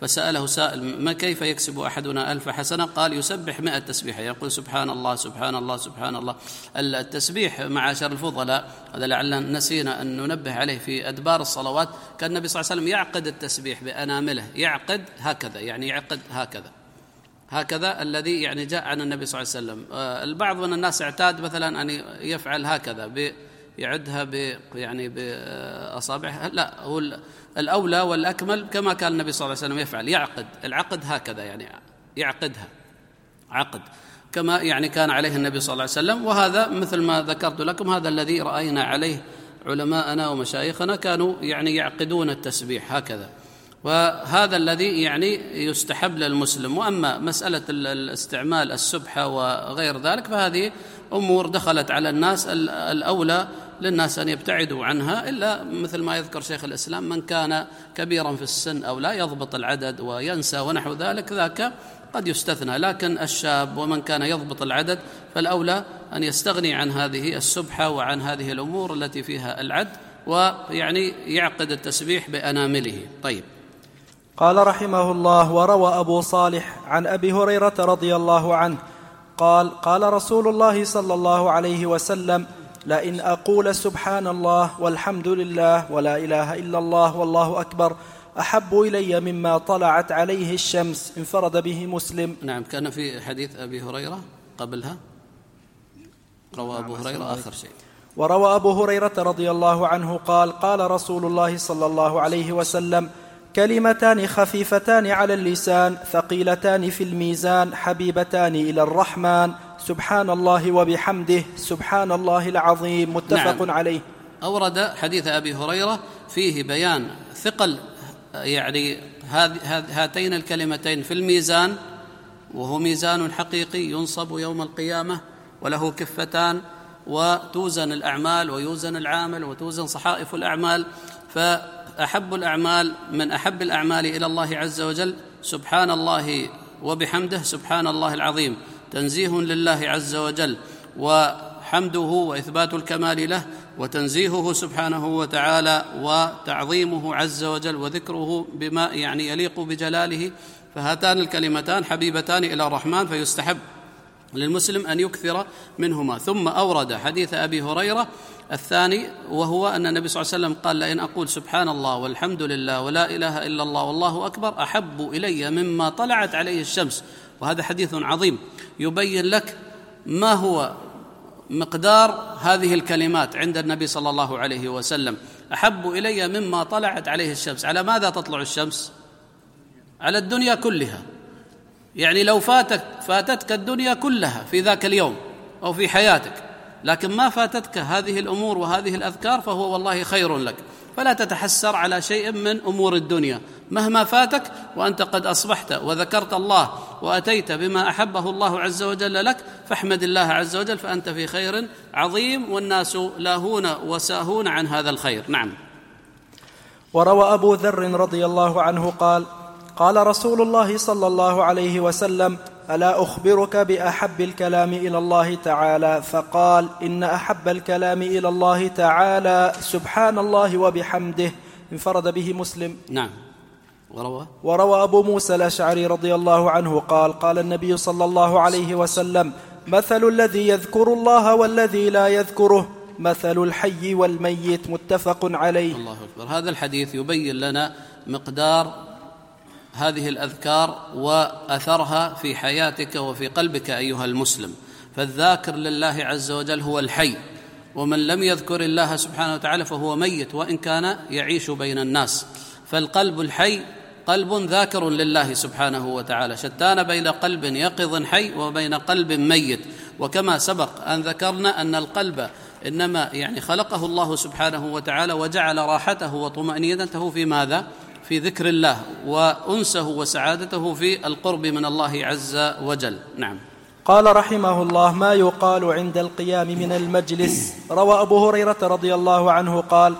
فسأله سائل ما كيف يكسب أحدنا ألف حسنة؟ قال يسبح مئة تسبيحة. يقول سبحان الله سبحان الله سبحان الله. التسبيح معاشر الفضلاء هذا لعلنا نسينا أن ننبه عليه في أدبار الصلوات. كان النبي صلى الله عليه وسلم يعقد التسبيح بأنامله يعقد هكذا يعني يعقد هكذا. هكذا الذي يعني جاء عن النبي صلى الله عليه وسلم. آه، البعض من الناس اعتاد مثلا أن يفعل هكذا يعدها ب يعني بأصابعها. لا هو الأولى والأكمل كما كان النبي صلى الله عليه وسلم يفعل يعقد. العقد هكذا يعني يعقدها. عقد. كما يعني كان عليه النبي صلى الله عليه وسلم. وهذا مثل ما ذكرت لكم هذا الذي رأينا عليه علماءنا ومشايخنا كانوا يعني يعقدون التسبيح هكذا. وهذا الذي يعني يستحب للمسلم. وأما مسألة الاستعمال السبحة وغير ذلك فهذه أمور دخلت على الناس الأولى للناس أن يبتعدوا عنها إلا مثل ما يذكر شيخ الإسلام من كان كبيرا في السن أو لا يضبط العدد وينسى ونحو ذلك ذاك قد يستثنى. لكن الشاب ومن كان يضبط العدد فالأولى أن يستغني عن هذه السبحة وعن هذه الأمور التي فيها العد ويعني يعقد التسبيح بأنامله. طيب. قال رحمه الله وروى أبو صالح عن أبي هريرة رضي الله عنه قال قال رسول الله صلى الله عليه وسلم لئن أقول سبحان الله والحمد لله ولا إله إلا الله والله أكبر أحب إلي مما طلعت عليه الشمس انفرد به مسلم. نعم كان في حديث أبي هريرة قبلها. روى أبو هريرة آخر شيء. وروى أبو هريرة رضي الله عنه قال قال رسول الله صلى الله عليه وسلم كلمتان خفيفتان على اللسان ثقيلتان في الميزان حبيبتان إلى الرحمن. سبحان الله وبحمده سبحان الله العظيم متفق نعم. عليه. أورد حديث أبي هريرة فيه بيان ثقل يعني هاتين الكلمتين في الميزان وهو ميزان حقيقي ينصب يوم القيامة وله كفتان وتوزن الأعمال ويوزن العامل وتوزن صحائف الأعمال. فاحب الأعمال من أحب الأعمال إلى الله عز وجل سبحان الله وبحمده سبحان الله العظيم. تنزيه لله عز وجل وحمده وإثبات الكمال له وتنزيهه سبحانه وتعالى وتعظيمه عز وجل وذكره بما يعني يليق بجلاله. فهاتان الكلمتان حبيبتان إلى الرحمن فيستحب للمسلم أن يكثر منهما. ثم أورد حديث أبي هريرة الثاني وهو أن النبي صلى الله عليه وسلم قال لئن أقول سبحان الله والحمد لله ولا إله إلا الله والله أكبر أحب إلي مما طلعت عليه الشمس. وهذا حديث عظيم. يبين لك ما هو مقدار هذه الكلمات عند النبي صلى الله عليه وسلم. أحب إلي مما طلعت عليه الشمس. على ماذا تطلع الشمس؟ على الدنيا كلها. يعني لو فاتك فاتتك الدنيا كلها في ذاك اليوم أو في حياتك. لكن ما فاتتك هذه الأمور وهذه الأذكار فهو والله خير لك. فلا تتحسر على شيء من أمور الدنيا. مهما فاتك وأنت قد أصبحت وذكرت الله وأتيت بما أحبه الله عز وجل لك فاحمد الله عز وجل فأنت في خير عظيم والناس لاهون وساهون عن هذا الخير. نعم. وروى أبو ذر رضي الله عنه قال قال رسول الله صلى الله عليه وسلم ألا أخبرك بأحب الكلام إلى الله تعالى؟ فقال إن أحب الكلام إلى الله تعالى سبحان الله وبحمده. انفرد به مسلم. نعم. وروى. وروى أبو موسى الأشعري رضي الله عنه قال قال النبي صلى الله عليه وسلم مثل الذي يذكر الله والذي لا يذكره مثل الحي والميت. متفق عليه. الله أكبر. هذا الحديث يبين لنا مقدار هذه الأذكار وأثرها في حياتك وفي قلبك أيها المسلم. فالذاكر لله عز وجل هو الحي ومن لم يذكر الله سبحانه وتعالى فهو ميت وإن كان يعيش بين الناس. فالقلب الحي قلب ذاكر لله سبحانه وتعالى. شتان بين قلب يقظ حي وبين قلب ميت. وكما سبق أن ذكرنا أن القلب إنما يعني خلقه الله سبحانه وتعالى وجعل راحته وطمأنينته في ماذا؟ في ذكر الله وأنسه وسعادته في القرب من الله عز وجل. نعم. قال رحمه الله ما يقال عند القيام من المجلس؟ روى أبو هريرة رضي الله عنه قال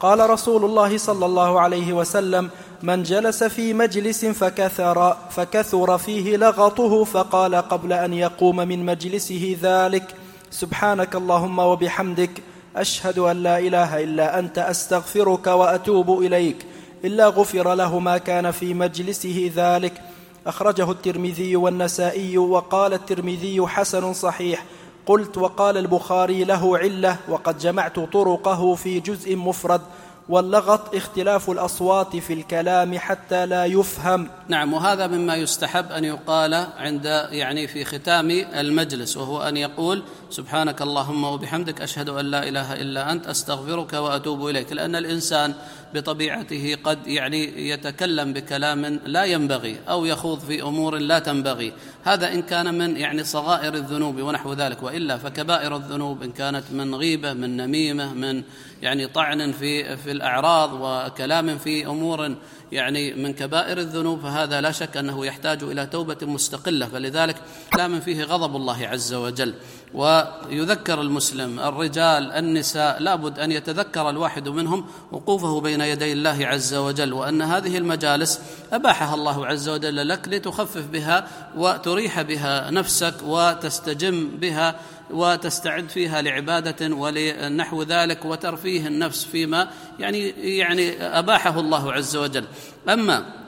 قال رسول الله صلى الله عليه وسلم من جلس في مجلس فكثر فكثر فيه لغطه فقال قبل أن يقوم من مجلسه ذلك سبحانك اللهم وبحمدك أشهد أن لا إله إلا أنت أستغفرك وأتوب إليك. إلا غفر له ما كان في مجلسه ذلك. أخرجه الترمذي والنسائي وقال الترمذي حسن صحيح. قلت وقال البخاري له علة وقد جمعت طرقه في جزء مفرد. واللغط اختلاف الأصوات في الكلام حتى لا يفهم. نعم وهذا مما يستحب أن يقال عند يعني في ختام المجلس وهو أن يقول سبحانك اللهم وبحمدك أشهد أن لا إله إلا أنت أستغفرك وأتوب إليك. لأن الإنسان بطبيعته قد يعني يتكلم بكلام لا ينبغي أو يخوض في أمور لا تنبغي. هذا إن كان من يعني صغائر الذنوب ونحو ذلك وإلا فكبائر الذنوب إن كانت من غيبة من نميمة من يعني طعن في في الأعراض وكلام في أمور يعني من كبائر الذنوب فهذا لا شك أنه يحتاج إلى توبة مستقلة. فلذلك كلام فيه غضب الله عز وجل. ويذكر المسلم الرجال النساء لابد أن يتذكر الواحد منهم وقوفه بين يدي الله عز وجل وأن هذه المجالس أباحها الله عز وجل لك لتخفف بها وتريح بها نفسك وتستجم بها وتستعد فيها لعبادة ولنحو ذلك وترفيه النفس فيما يعني يعني أباحه الله عز وجل. أما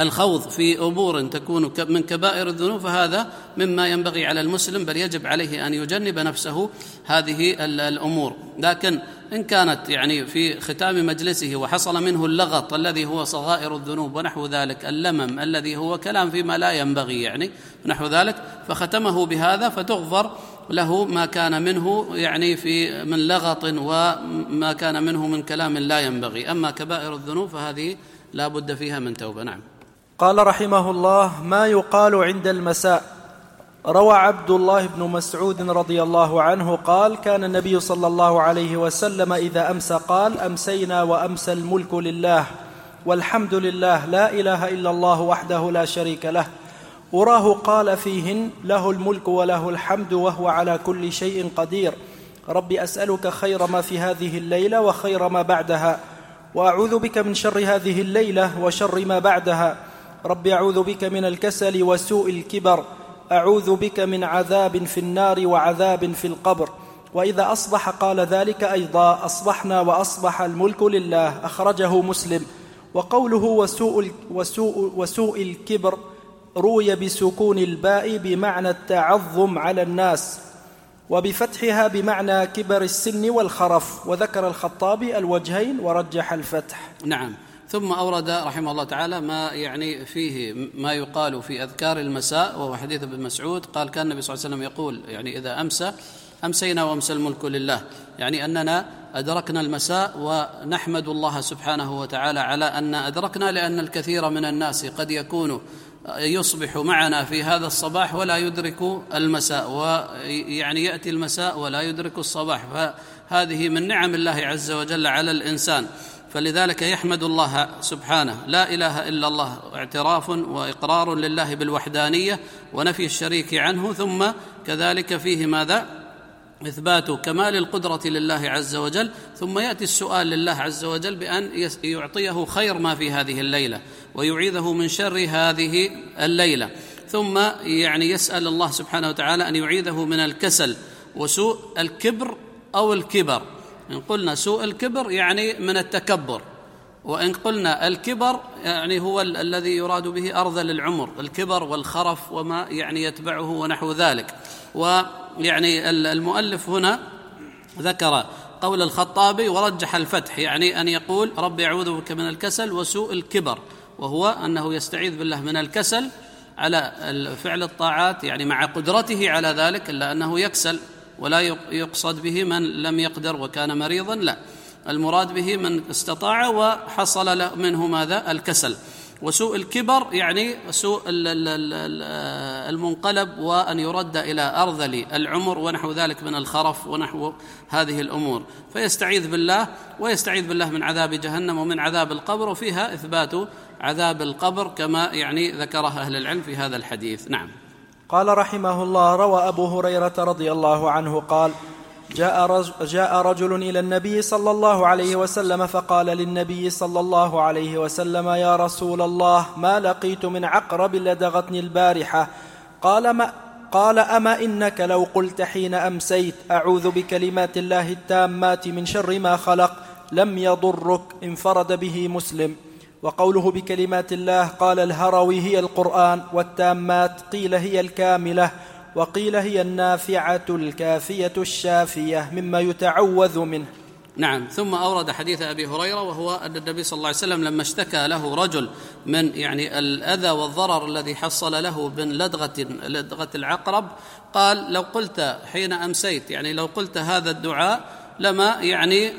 الخوض في أمور تكون من كبائر الذنوب فهذا مما ينبغي على المسلم بل يجب عليه أن يجنب نفسه هذه الأمور. لكن إن كانت يعني في ختام مجلسه وحصل منه اللغط الذي هو صغائر الذنوب ونحو ذلك اللمم الذي هو كلام فيما لا ينبغي يعني نحو ذلك فختمه بهذا فتغفر له ما كان منه يعني في من لغط وما كان منه من كلام لا ينبغي. أما كبائر الذنوب فهذه لا بد فيها من توبة. نعم. قال رحمه الله ما يقال عند المساء؟ روى عبد الله بن مسعود رضي الله عنه قال كان النبي صلى الله عليه وسلم إذا امسى قال أمسينا وامسى الملك لله والحمد لله لا إله إلا الله وحده لا شريك له وراه قال فيهن له الملك وله الحمد وهو على كل شيء قدير رب أسألك خير ما في هذه الليلة وخير ما بعدها وأعوذ بك من شر هذه الليلة وشر ما بعدها رب أعوذ بك من الكسل وسوء الكبر أعوذ بك من عذاب في النار وعذاب في القبر. وإذا أصبح قال ذلك أيضا أصبحنا وأصبح الملك لله أخرجه مسلم. وقوله وسوء, وسوء, وسوء الكبر روي بسكون الباء بمعنى التعظم على الناس وبفتحها بمعنى كبر السن والخرف. وذكر الخطابي الوجهين ورجح الفتح. نعم. ثم أورد رحمه الله تعالى ما يعني فيه ما يقال في أذكار المساء وهو حديث ابن مسعود قال كان النبي صلى الله عليه وسلم يقول يعني إذا أمسى أمسينا وأمسى الملك لله. يعني أننا أدركنا المساء ونحمد الله سبحانه وتعالى على أن أدركنا لأن الكثير من الناس قد يكون يصبح معنا في هذا الصباح ولا يدرك المساء ويعني يأتي المساء ولا يدرك الصباح فهذه من نعم الله عز وجل على الإنسان. فلذلك يحمد الله سبحانه. لا إله إلا الله اعتراف وإقرار لله بالوحدانية ونفي الشريك عنه ثم كذلك فيه ماذا؟ إثبات كمال القدرة لله عز وجل. ثم يأتي السؤال لله عز وجل بأن يعطيه خير ما في هذه الليلة ويعيذه من شر هذه الليلة. ثم يعني يسأل الله سبحانه وتعالى أن يعيذه من الكسل وسوء الكبر أو الكبر. إن قلنا سوء الكبر يعني من التكبر وإن قلنا الكبر يعني هو ال الذي يراد به أرذل العمر الكبر والخرف وما يعني يتبعه ونحو ذلك. ويعني المؤلف هنا ذكر قول الخطابي ورجح الفتح يعني أن يقول رب اعوذ بك من الكسل وسوء الكبر وهو أنه يستعيذ بالله من الكسل على فعل الطاعات يعني مع قدرته على ذلك إلا أنه يكسل. ولا يقصد به من لم يقدر وكان مريضا لا. المراد به من استطاع وحصل له منه ماذا؟ الكسل. وسوء الكبر يعني سوء المنقلب وأن يرد إلى ارذل العمر ونحو ذلك من الخرف ونحو هذه الأمور. فيستعيذ بالله ويستعيذ بالله من عذاب جهنم ومن عذاب القبر وفيها إثبات عذاب القبر كما يعني ذكره أهل العلم في هذا الحديث. نعم. قال رحمه الله روى أبو هريرة رضي الله عنه قال جاء رجل, جاء رجل إلى النبي صلى الله عليه وسلم فقال للنبي صلى الله عليه وسلم يا رسول الله ما لقيت من عقرب لدغتني البارحة؟ قال ما قال أما إنك لو قلت حين أمسيت أعوذ بكلمات الله التامات من شر ما خلق لم يضرك انفرد به مسلم. وقوله بكلمات الله قال الهروي هي القرآن والتامات قيل هي الكاملة وقيل هي النافعة الكافية الشافية مما يتعوذ منه. نعم ثم أورد حديث أبي هريرة وهو أن النبي صلى الله عليه وسلم لما اشتكى له رجل من يعني الأذى والضرر الذي حصل له من لدغه لدغة العقرب قال لو قلت حين أمسيت يعني لو قلت هذا الدعاء لما يعني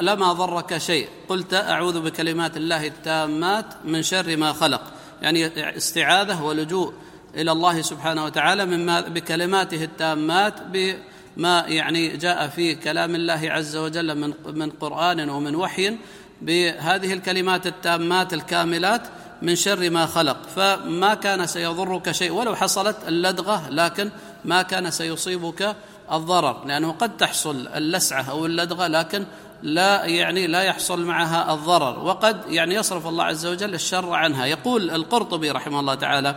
لما ضرك شيء. قلت أعوذ بكلمات الله التامات من شر ما خلق. يعني استعاذة ولجوء إلى الله سبحانه وتعالى مما بكلماته التامات بما يعني جاء في كلام الله عز وجل من من قرآن ومن وحي بهذه الكلمات التامات الكاملات من شر ما خلق. فما كان سيضرك شيء. ولو حصلت اللدغة لكن ما كان سيصيبك الضرر لأنه قد تحصل اللسعة أو اللدغة لكن لا يعني لا يحصل معها الضرر. وقد يعني يصرف الله عز وجل الشر عنها. يقول القرطبي رحمه الله تعالى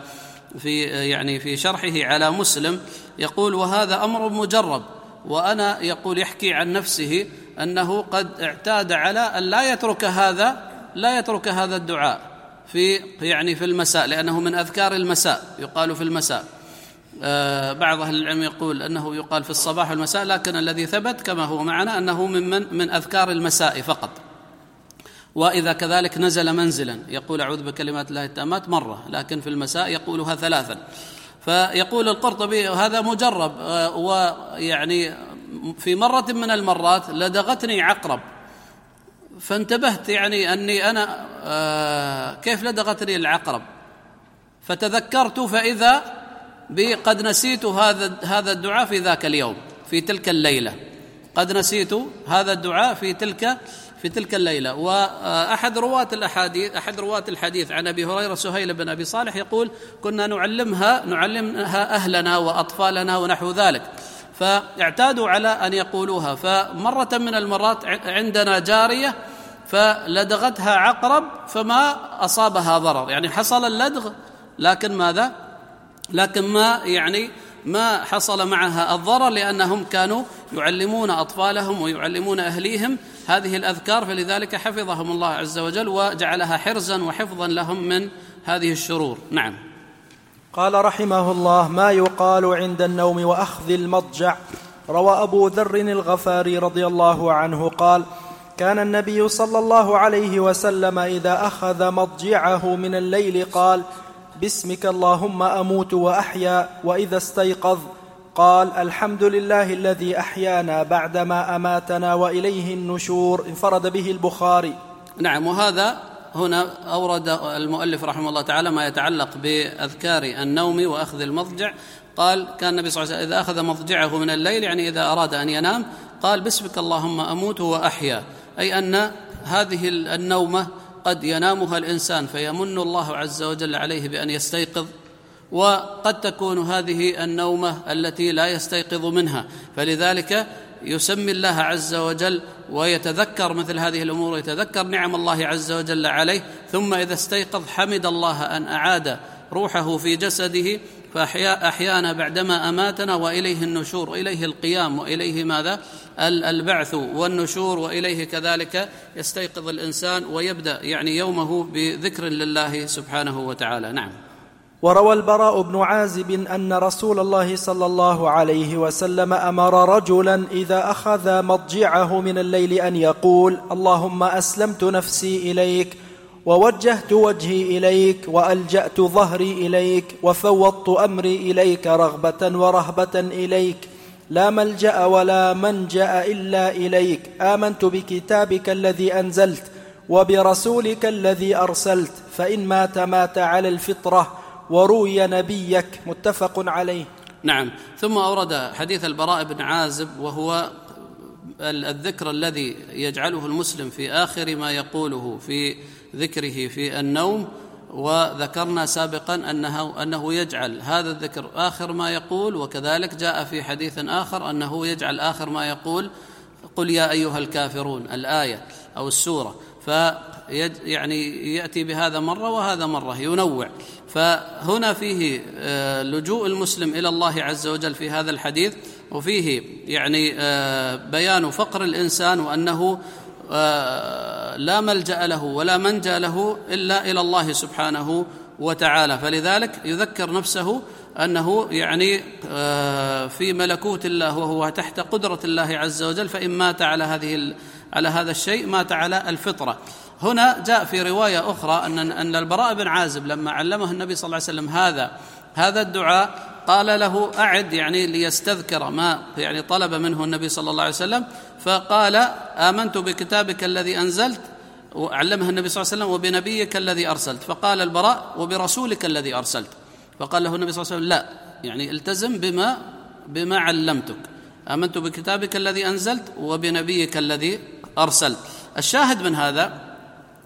في يعني في شرحه على مسلم يقول وهذا أمر مجرب. وأنا يقول يحكي عن نفسه أنه قد اعتاد على أن لا يترك هذا لا يترك هذا الدعاء في يعني في المساء لأنه من أذكار المساء يقال في المساء. بعض أهل العلم يقول أنه يقال في الصباح والمساء لكن الذي ثبت كما هو معنا أنه من من, أذكار المساء فقط. وإذا كذلك نزل منزلا يقول أعوذ بكلمات الله التامات مرة لكن في المساء يقولها ثلاثا. فيقول القرطبي هذا مجرب آه، ويعني في مرة من المرات لدغتني عقرب. فانتبهت يعني أني أنا آه، كيف لدغتني العقرب؟ فتذكرت فإذا قد نسيت هذا هذا الدعاء في ذاك اليوم في تلك الليلة. قد نسيت هذا الدعاء في تلك في تلك الليلة. وأحد رواة الأحاديث أحد رواة الحديث عن أبي هريرة سهيل بن أبي صالح يقول كنا نعلمها نعلمها أهلنا وأطفالنا ونحو ذلك. فاعتادوا على أن يقولوها. فمرة من المرات عندنا جارية فلدغتها عقرب فما أصابها ضرر. يعني حصل اللدغ لكن ماذا؟ لكن ما يعني ما حصل معها الضرر لأنهم كانوا يعلمون أطفالهم ويعلمون أهليهم هذه الأذكار فلذلك حفظهم الله عز وجل وجعلها حرزا وحفظا لهم من هذه الشرور. نعم. قال رحمه الله ما يقال عند النوم وأخذ المضجع. روى أبو ذر الغفاري رضي الله عنه قال كان النبي صلى الله عليه وسلم إذا أخذ مضجعه من الليل قال باسمك اللهم أموت وأحيا وإذا استيقظ. قال الحمد لله الذي أحيانا بعدما أماتنا وإليه النشور. انفرد به البخاري. نعم وهذا هنا أورد المؤلف رحمه الله تعالى ما يتعلق بأذكار النوم وأخذ المضجع. قال كان النبي صلى الله عليه وسلم إذا أخذ مضجعه من الليل يعني إذا أراد أن ينام قال باسمك اللهم أموت وأحيا. أي أن هذه النومة قد ينامها الإنسان فيمن الله عز وجل عليه بأن يستيقظ وقد تكون هذه النومة التي لا يستيقظ منها. فلذلك يسمي الله عز وجل ويتذكر مثل هذه الأمور ويتذكر نعم الله عز وجل عليه ثم إذا استيقظ حمد الله أن أعاد روحه في جسده فأحيانا بعدما أماتنا وإليه النشور وإليه القيام وإليه ماذا؟ البعث والنشور وإليه كذلك يستيقظ الإنسان ويبدأ يعني يومه بذكر لله سبحانه وتعالى. نعم. وروى البراء بن عازب أن رسول الله صلى الله عليه وسلم أمر رجلا إذا أخذ مضجعه من الليل أن يقول اللهم أسلمت نفسي إليك ووجهت وجهي إليك وألجأت ظهري إليك وفوضت أمري إليك رغبة ورهبة إليك. لا ملجأ ولا منجأ إلا إليك. آمنت بكتابك الذي أنزلت وبرسولك الذي أرسلت. فإن مات مات على الفطرة وروي نبيك. متفق عليه. نعم. ثم أورد حديث البراء بن عازب وهو الذكر الذي يجعله المسلم في آخر ما يقوله في ذكره في النوم وذكرنا سابقا انه أنه يجعل هذا الذكر آخر ما يقول وكذلك جاء في حديث آخر أنه يجعل آخر ما يقول قل يا أيها الكافرون الآية أو السورة. ف يعني يأتي بهذا مرة وهذا مرة ينوع. فهنا فيه آه، لجوء المسلم إلى الله عز وجل في هذا الحديث وفيه يعني آه، بيان فقر الإنسان وأنه لا ملجأ له ولا منجأ له إلا إلى الله سبحانه وتعالى. فلذلك يذكر نفسه أنه يعني في ملكوت الله وهو تحت قدرة الله عز وجل فإن مات على هذه على هذا الشيء مات على الفطرة. هنا جاء في رواية أخرى أن أن البراء بن عازب لما علمه النبي صلى الله عليه وسلم هذا هذا الدعاء قال له أعد يعني ليستذكر ما يعني طلب منه النبي صلى الله عليه وسلم فقال آمنت بكتابك الذي أنزلت وعلمه النبي صلى الله عليه وسلم وبنبيك الذي أرسلت. فقال البراء وبرسولك الذي أرسلت. فقال له النبي صلى الله عليه وسلم لا يعني التزم بما بما علمتك. آمنت بكتابك الذي أنزلت وبنبيك الذي أرسلت. الشاهد من هذا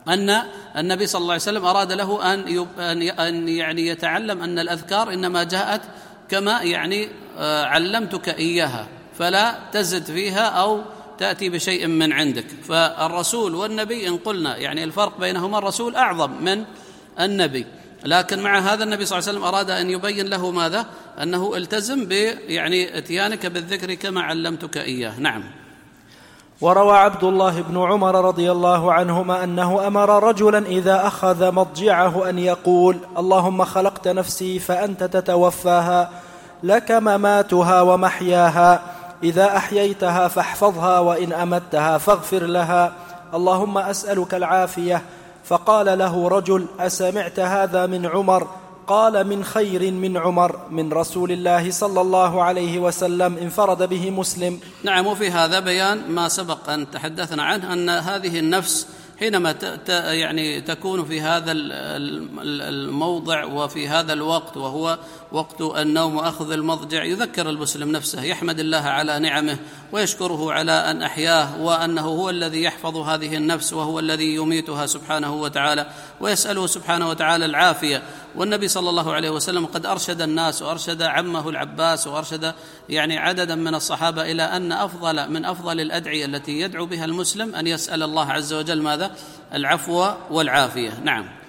أن النبي صلى الله عليه وسلم أراد له أن أن يعني يتعلم أن الأذكار إنما جاءت كما يعني آه، علمتك إياها فلا تزد فيها أو تأتي بشيء من عندك. فالرسول والنبي إن قلنا يعني الفرق بينهما الرسول أعظم من النبي. لكن مع هذا النبي صلى الله عليه وسلم أراد أن يبين له ماذا؟ أنه التزم ب يعني إتيانك بالذكر كما علمتك إياه. نعم. وروى عبد الله بن عمر رضي الله عنهما أنه أمر رجلا إذا أخذ مضجعه أن يقول اللهم خلقت نفسي فأنت تتوفاها لك مماتها ومحياها. إذا أحييتها فاحفظها وإن امتها فاغفر لها. اللهم أسألك العافية. فقال له رجل أسمعت هذا من عمر؟ قال من خير من عمر من رسول الله صلى الله عليه وسلم انفرد به مسلم. نعم وفي هذا بيان ما سبق أن تحدثنا عنه أن هذه النفس حينما يعني تكون في هذا الموضع وفي هذا الوقت وهو وقت النوم وأخذ المضجع يذكر المسلم نفسه يحمد الله على نعمه ويشكره على أن أحياه وأنه هو الذي يحفظ هذه النفس وهو الذي يميتها سبحانه وتعالى ويسأله سبحانه وتعالى العافية والنبي صلى الله عليه وسلم قد أرشد الناس وأرشد عمه العباس وأرشد يعني عددا من الصحابة إلى أن أفضل من أفضل الأدعية التي يدعو بها المسلم أن يسأل الله عز وجل ماذا؟ العفو والعافية، نعم.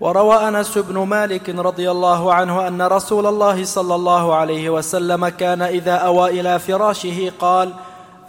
وروى أنس بن مالك رضي الله عنه أن رسول الله صلى الله عليه وسلم كان إذا أوى إلى فراشه قال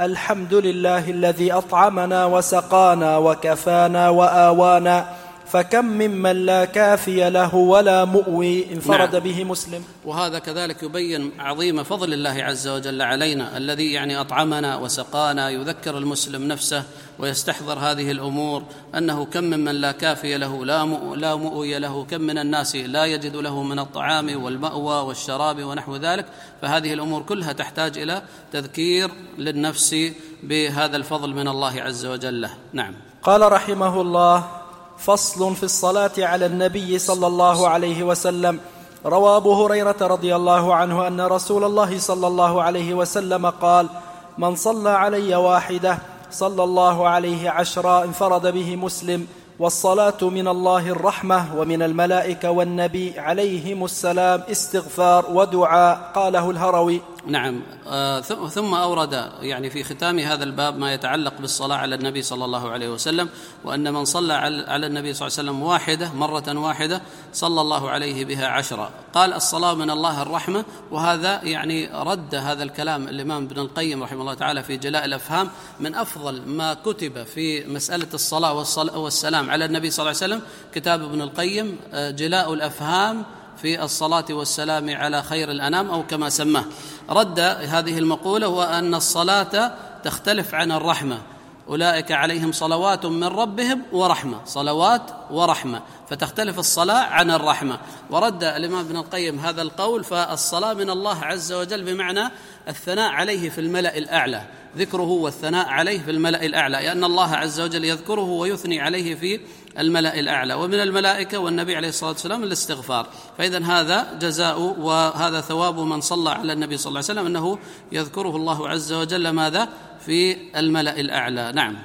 الحمد لله الذي أطعمنا وسقانا وكفانا وآوانا فكم ممن لا كافي له ولا مؤوي انفرد نعم. به مسلم. وهذا كذلك يبين عظيم فضل الله عز وجل علينا الذي يعني أطعمنا وسقانا يذكر المسلم نفسه ويستحضر هذه الأمور أنه كم ممن لا كافي له لا لا مؤوي له كم من الناس لا يجد له من الطعام والمأوى والشراب ونحو ذلك فهذه الأمور كلها تحتاج إلى تذكير للنفس بهذا الفضل من الله عز وجل. نعم. قال رحمه الله فصل في الصلاة على النبي صلى الله عليه وسلم. روى أبو هريرة رضي الله عنه أن رسول الله صلى الله عليه وسلم قال من صلى علي واحدة صلى الله عليه عشرا انفرد به مسلم والصلاة من الله الرحمة ومن الملائكة والنبي عليهم السلام استغفار ودعاء. قاله الهروي. نعم. آه ثم أورد يعني في ختام هذا الباب ما يتعلق بالصلاة على النبي صلى الله عليه وسلم وأن من صلى على النبي صلى الله عليه وسلم واحدة مرة واحدة صلى الله عليه بها عشرا قال الصلاة من الله الرحمة. وهذا يعني رد هذا الكلام الإمام ابن القيم رحمه الله تعالى في جلاء الأفهام من أفضل ما كتب في مسألة الصلاة والسلام على النبي صلى الله عليه وسلم. كتاب ابن القيم آه، جلاء الأفهام في الصلاة والسلام على خير الأنام أو كما سماه. رد هذه المقولة هو أن الصلاة تختلف عن الرحمة. أولئك عليهم صلوات من ربهم ورحمة. صلوات ورحمة. فتختلف الصلاة عن الرحمة. ورد الإمام ابن القيم هذا القول فالصلاة من الله عز وجل بمعنى الثناء عليه في الملأ الأعلى. ذكره والثناء عليه في الملأ الأعلى. لأن الله عز وجل يذكره ويثني عليه في الملأ الأعلى. ومن الملائكة والنبي عليه الصلاة والسلام الاستغفار. فاذا هذا جزاء وهذا ثواب من صلى على النبي صلى الله عليه وسلم أنه يذكره الله عز وجل ماذا؟ في الملأ الأعلى. نعم.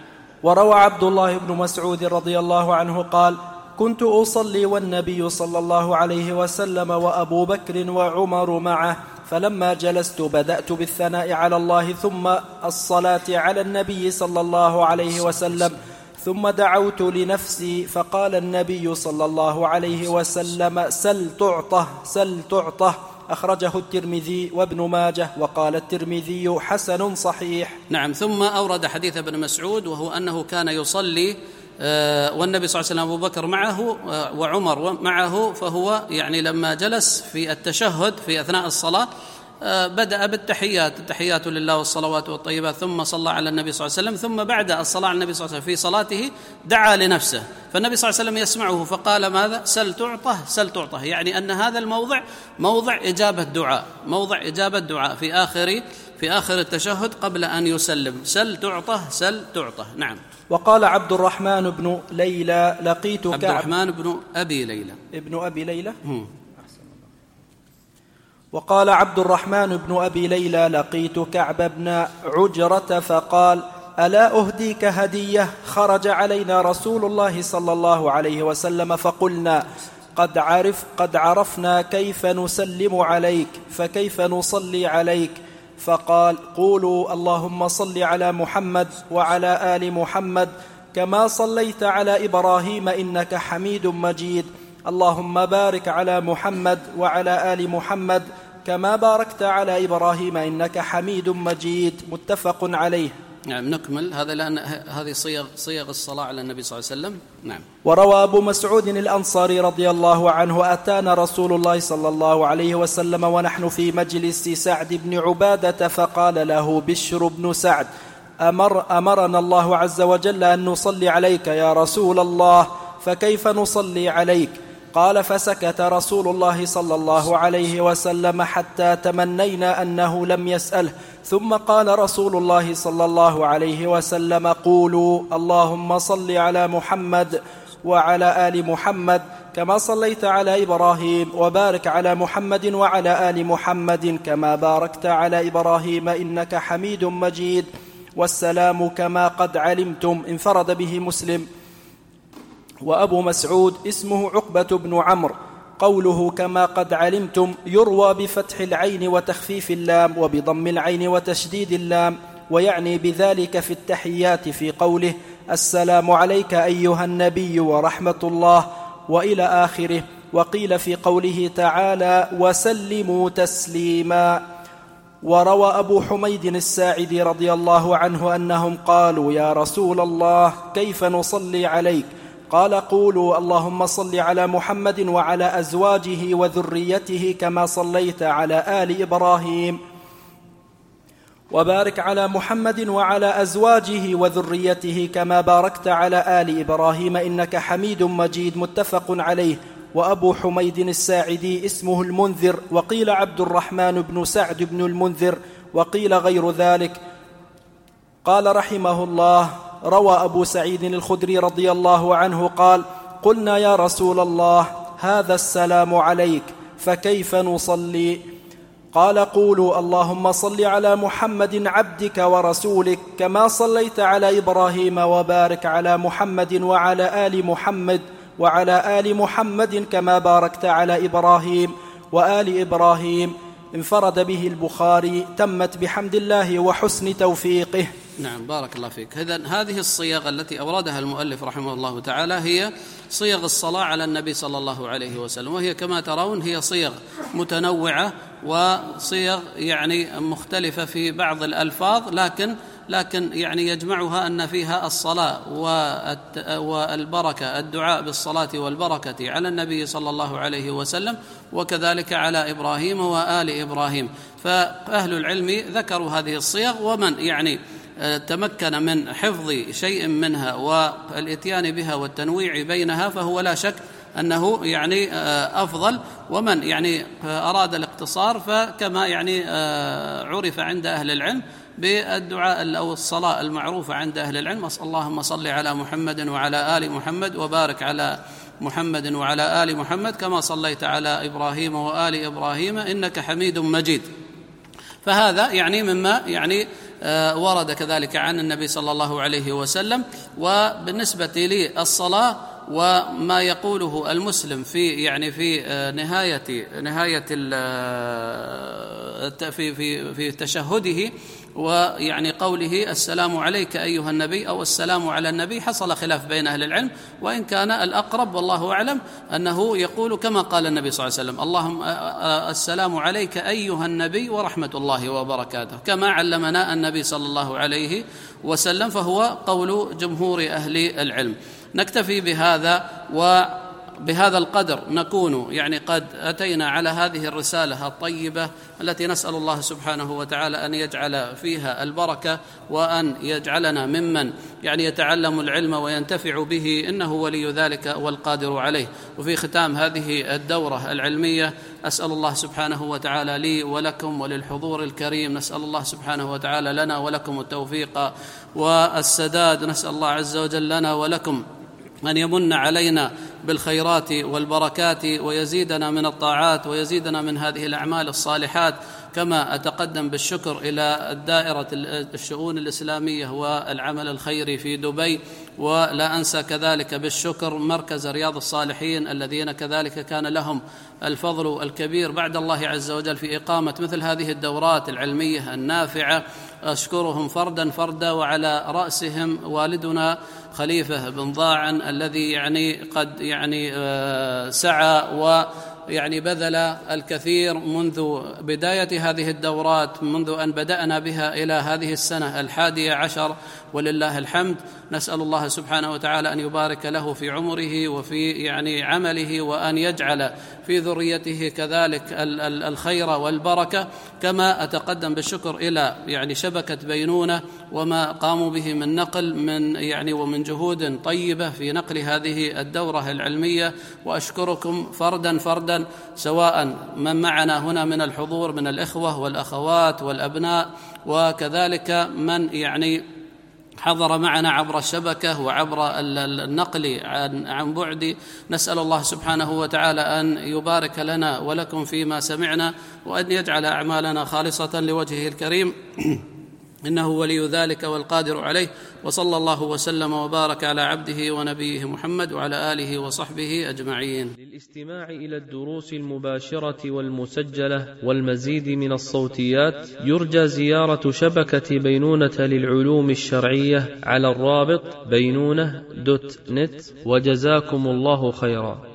وروى عبد الله بن مسعود رضي الله عنه قال كنت أصلي والنبي صلى الله عليه وسلم وأبو بكر وعمر معه فلما جلست بدأت بالثناء على الله ثم الصلاة على النبي صلى الله عليه وسلم. ثم دعوت لنفسي فقال النبي صلى الله عليه وسلم سل تعطه سل تعطه. أخرجه الترمذي وابن ماجه وقال الترمذي حسن صحيح. نعم ثم أورد حديث ابن مسعود وهو أنه كان يصلي آه، والنبي صلى الله عليه وسلم أبو بكر معه آه، وعمر معه فهو يعني لما جلس في التشهد في أثناء الصلاة بدأ بالتحيات التحيات لله والصلوات والطيبات ثم صلى على النبي صلى الله عليه وسلم ثم بعد الصلاة على النبي صلى الله عليه وسلم في صلاته دعا لنفسه. فالنبي صلى الله عليه وسلم يسمعه فقال ماذا؟ سل تعطه سل تعطه. يعني أن هذا الموضع موضع إجابة دعاء موضع إجابة دعاء في آخر في آخر التشهد قبل أن يسلم. سل تعطه سل تعطه. نعم. وقال عبد الرحمن بن ليلى لقيت عبد الرحمن بن أبي ليلى. ابن أبي ليلى. وقال عبد الرحمن بن أبي ليلى لقيت كعب بن عجرة فقال ألا أهديك هدية؟ خرج علينا رسول الله صلى الله عليه وسلم فقلنا قد عرف قد عرفنا كيف نسلم عليك فكيف نصلي عليك؟ فقال قولوا اللهم صل على محمد وعلى آل محمد كما صليت على إبراهيم إنك حميد مجيد. اللهم بارك على محمد وعلى آل محمد كما باركت على إبراهيم إنك حميد مجيد. متفق عليه. نعم نكمل. هذا لأن هذه صيغ صيغ الصلاة على النبي صلى الله عليه وسلم. نعم. وروى أبو مسعود الأنصاري رضي الله عنه أتانا رسول الله صلى الله عليه وسلم ونحن في مجلس سعد بن عبادة فقال له بشر بن سعد أمر أمرنا الله عز وجل أن نصلي عليك يا رسول الله فكيف نصلي عليك؟ قال فسكت رسول الله صلى الله عليه وسلم حتى تمنينا أنه لم يسأله. ثم قال رسول الله صلى الله عليه وسلم قولوا اللهم صل على محمد وعلى آل محمد كما صليت على إبراهيم وبارك على محمد وعلى آل محمد كما باركت على إبراهيم إنك حميد مجيد. والسلام كما قد علمتم انفرد به مسلم. وأبو مسعود اسمه عقبة بن عمرو قوله كما قد علمتم يروى بفتح العين وتخفيف اللام وبضم العين وتشديد اللام ويعني بذلك في التحيات في قوله السلام عليك أيها النبي ورحمة الله وإلى آخره وقيل في قوله تعالى وسلموا تسليما. وروى أبو حميد الساعدي رضي الله عنه أنهم قالوا يا رسول الله كيف نصلي عليك؟ قال قولوا اللهم صل على محمد وعلى أزواجه وذريته كما صليت على آل إبراهيم. وبارك على محمد وعلى أزواجه وذريته كما باركت على آل إبراهيم إنك حميد مجيد متفق عليه. وأبو حميد الساعدي اسمه المنذر وقيل عبد الرحمن بن سعد بن المنذر وقيل غير ذلك. قال رحمه الله روى أبو سعيد الخدري رضي الله عنه قال قلنا يا رسول الله هذا السلام عليك فكيف نصلي؟ قال قولوا اللهم صل على محمد عبدك ورسولك كما صليت على إبراهيم وبارك على محمد وعلى آل محمد وعلى آل محمد كما باركت على إبراهيم وآل إبراهيم. انفرد به البخاري تمت بحمد الله وحسن توفيقه. نعم بارك الله فيك. إذا هذه الصيغ التي أوردها المؤلف رحمه الله تعالى هي صيغ الصلاة على النبي صلى الله عليه وسلم وهي كما ترون هي صيغ متنوعة وصيغ يعني مختلفة في بعض الألفاظ لكن لكن يعني يجمعها أن فيها الصلاة والبركة الدعاء بالصلاة والبركة على النبي صلى الله عليه وسلم وكذلك على إبراهيم وآل إبراهيم. فأهل العلم ذكروا هذه الصيغ ومن يعني تمكن من حفظ شيء منها والإتيان بها والتنويع بينها فهو لا شك أنه يعني آه، أفضل. ومن يعني آه، أراد الاقتصار فكما يعني عرف عند أهل العلم بالدعاء أو الصلاة المعروفة عند أهل العلم. اللهم صل على محمد وعلى آل محمد وبارك على محمد وعلى آل محمد كما صليت على إبراهيم وآل إبراهيم إنك حميد مجيد. فهذا يعني مما يعني آه، ورد كذلك عن النبي صلى الله عليه وسلم. وبالنسبة للصلاة وما يقوله المسلم في يعني في آه، نهاية نهاية آه، في في في تشهده ويعني قوله السلام عليك أيها النبي أو السلام على النبي حصل خلاف بين أهل العلم. وإن كان الأقرب والله أعلم أنه يقول كما قال النبي صلى الله عليه وسلم اللهم السلام عليك أيها النبي ورحمة الله وبركاته. كما علمنا النبي صلى الله عليه وسلم فهو قول جمهور أهل العلم. نكتفي بهذا و بهذا القدر نكون يعني قد أتينا على هذه الرسالة الطيبة التي نسأل الله سبحانه وتعالى أن يجعل فيها البركة وأن يجعلنا ممن يعني يتعلم العلم وينتفع به إنه ولي ذلك والقادر عليه. وفي ختام هذه الدورة العلمية أسأل الله سبحانه وتعالى لي ولكم وللحضور الكريم. نسأل الله سبحانه وتعالى لنا ولكم التوفيق والسداد. نسأل الله عز وجل لنا ولكم أن يمن علينا بالخيرات والبركات ويزيدنا من الطاعات ويزيدنا من هذه الأعمال الصالحات كما أتقدم بالشكر إلى الدائره الشؤون الإسلامية والعمل الخيري في دبي. ولا أنسى كذلك بالشكر مركز رياض الصالحين الذين كذلك كان لهم الفضل الكبير بعد الله عز وجل في إقامة مثل هذه الدورات العلمية النافعة. أشكرهم فردا فردا وعلى رأسهم والدنا خليفة بن ضاعن الذي يعني قد يعني آه، سعى و يعني بذل الكثير منذ بداية هذه الدورات منذ أن بدأنا بها إلى هذه السنة الحادية عشر ولله الحمد. نسأل الله سبحانه وتعالى أن يبارك له في عمره وفي يعني عمله وأن يجعل في ذريته كذلك الخير والبركة كما أتقدم بالشكر إلى يعني شبكة بينونة وما قاموا به من نقل من يعني ومن جهود طيبة في نقل هذه الدورة العلمية. وأشكركم فردا فردا سواء من معنا هنا من الحضور من الإخوة والأخوات والأبناء وكذلك من يعني حضر معنا عبر الشبكة وعبر النقل عن عن بعد. نسأل الله سبحانه وتعالى أن يبارك لنا ولكم فيما سمعنا وأن يجعل أعمالنا خالصة لوجهه الكريم. [clears throat] إنه ولي ذلك والقادر عليه وصلى الله وسلم وبارك على عبده ونبيه محمد وعلى آله وصحبه أجمعين. للاستماع إلى الدروس المباشرة والمسجلة والمزيد من الصوتيات يرجى زيارة شبكة بينونة للعلوم الشرعية على الرابط بينونة دوت نت وجزاكم الله خيرا.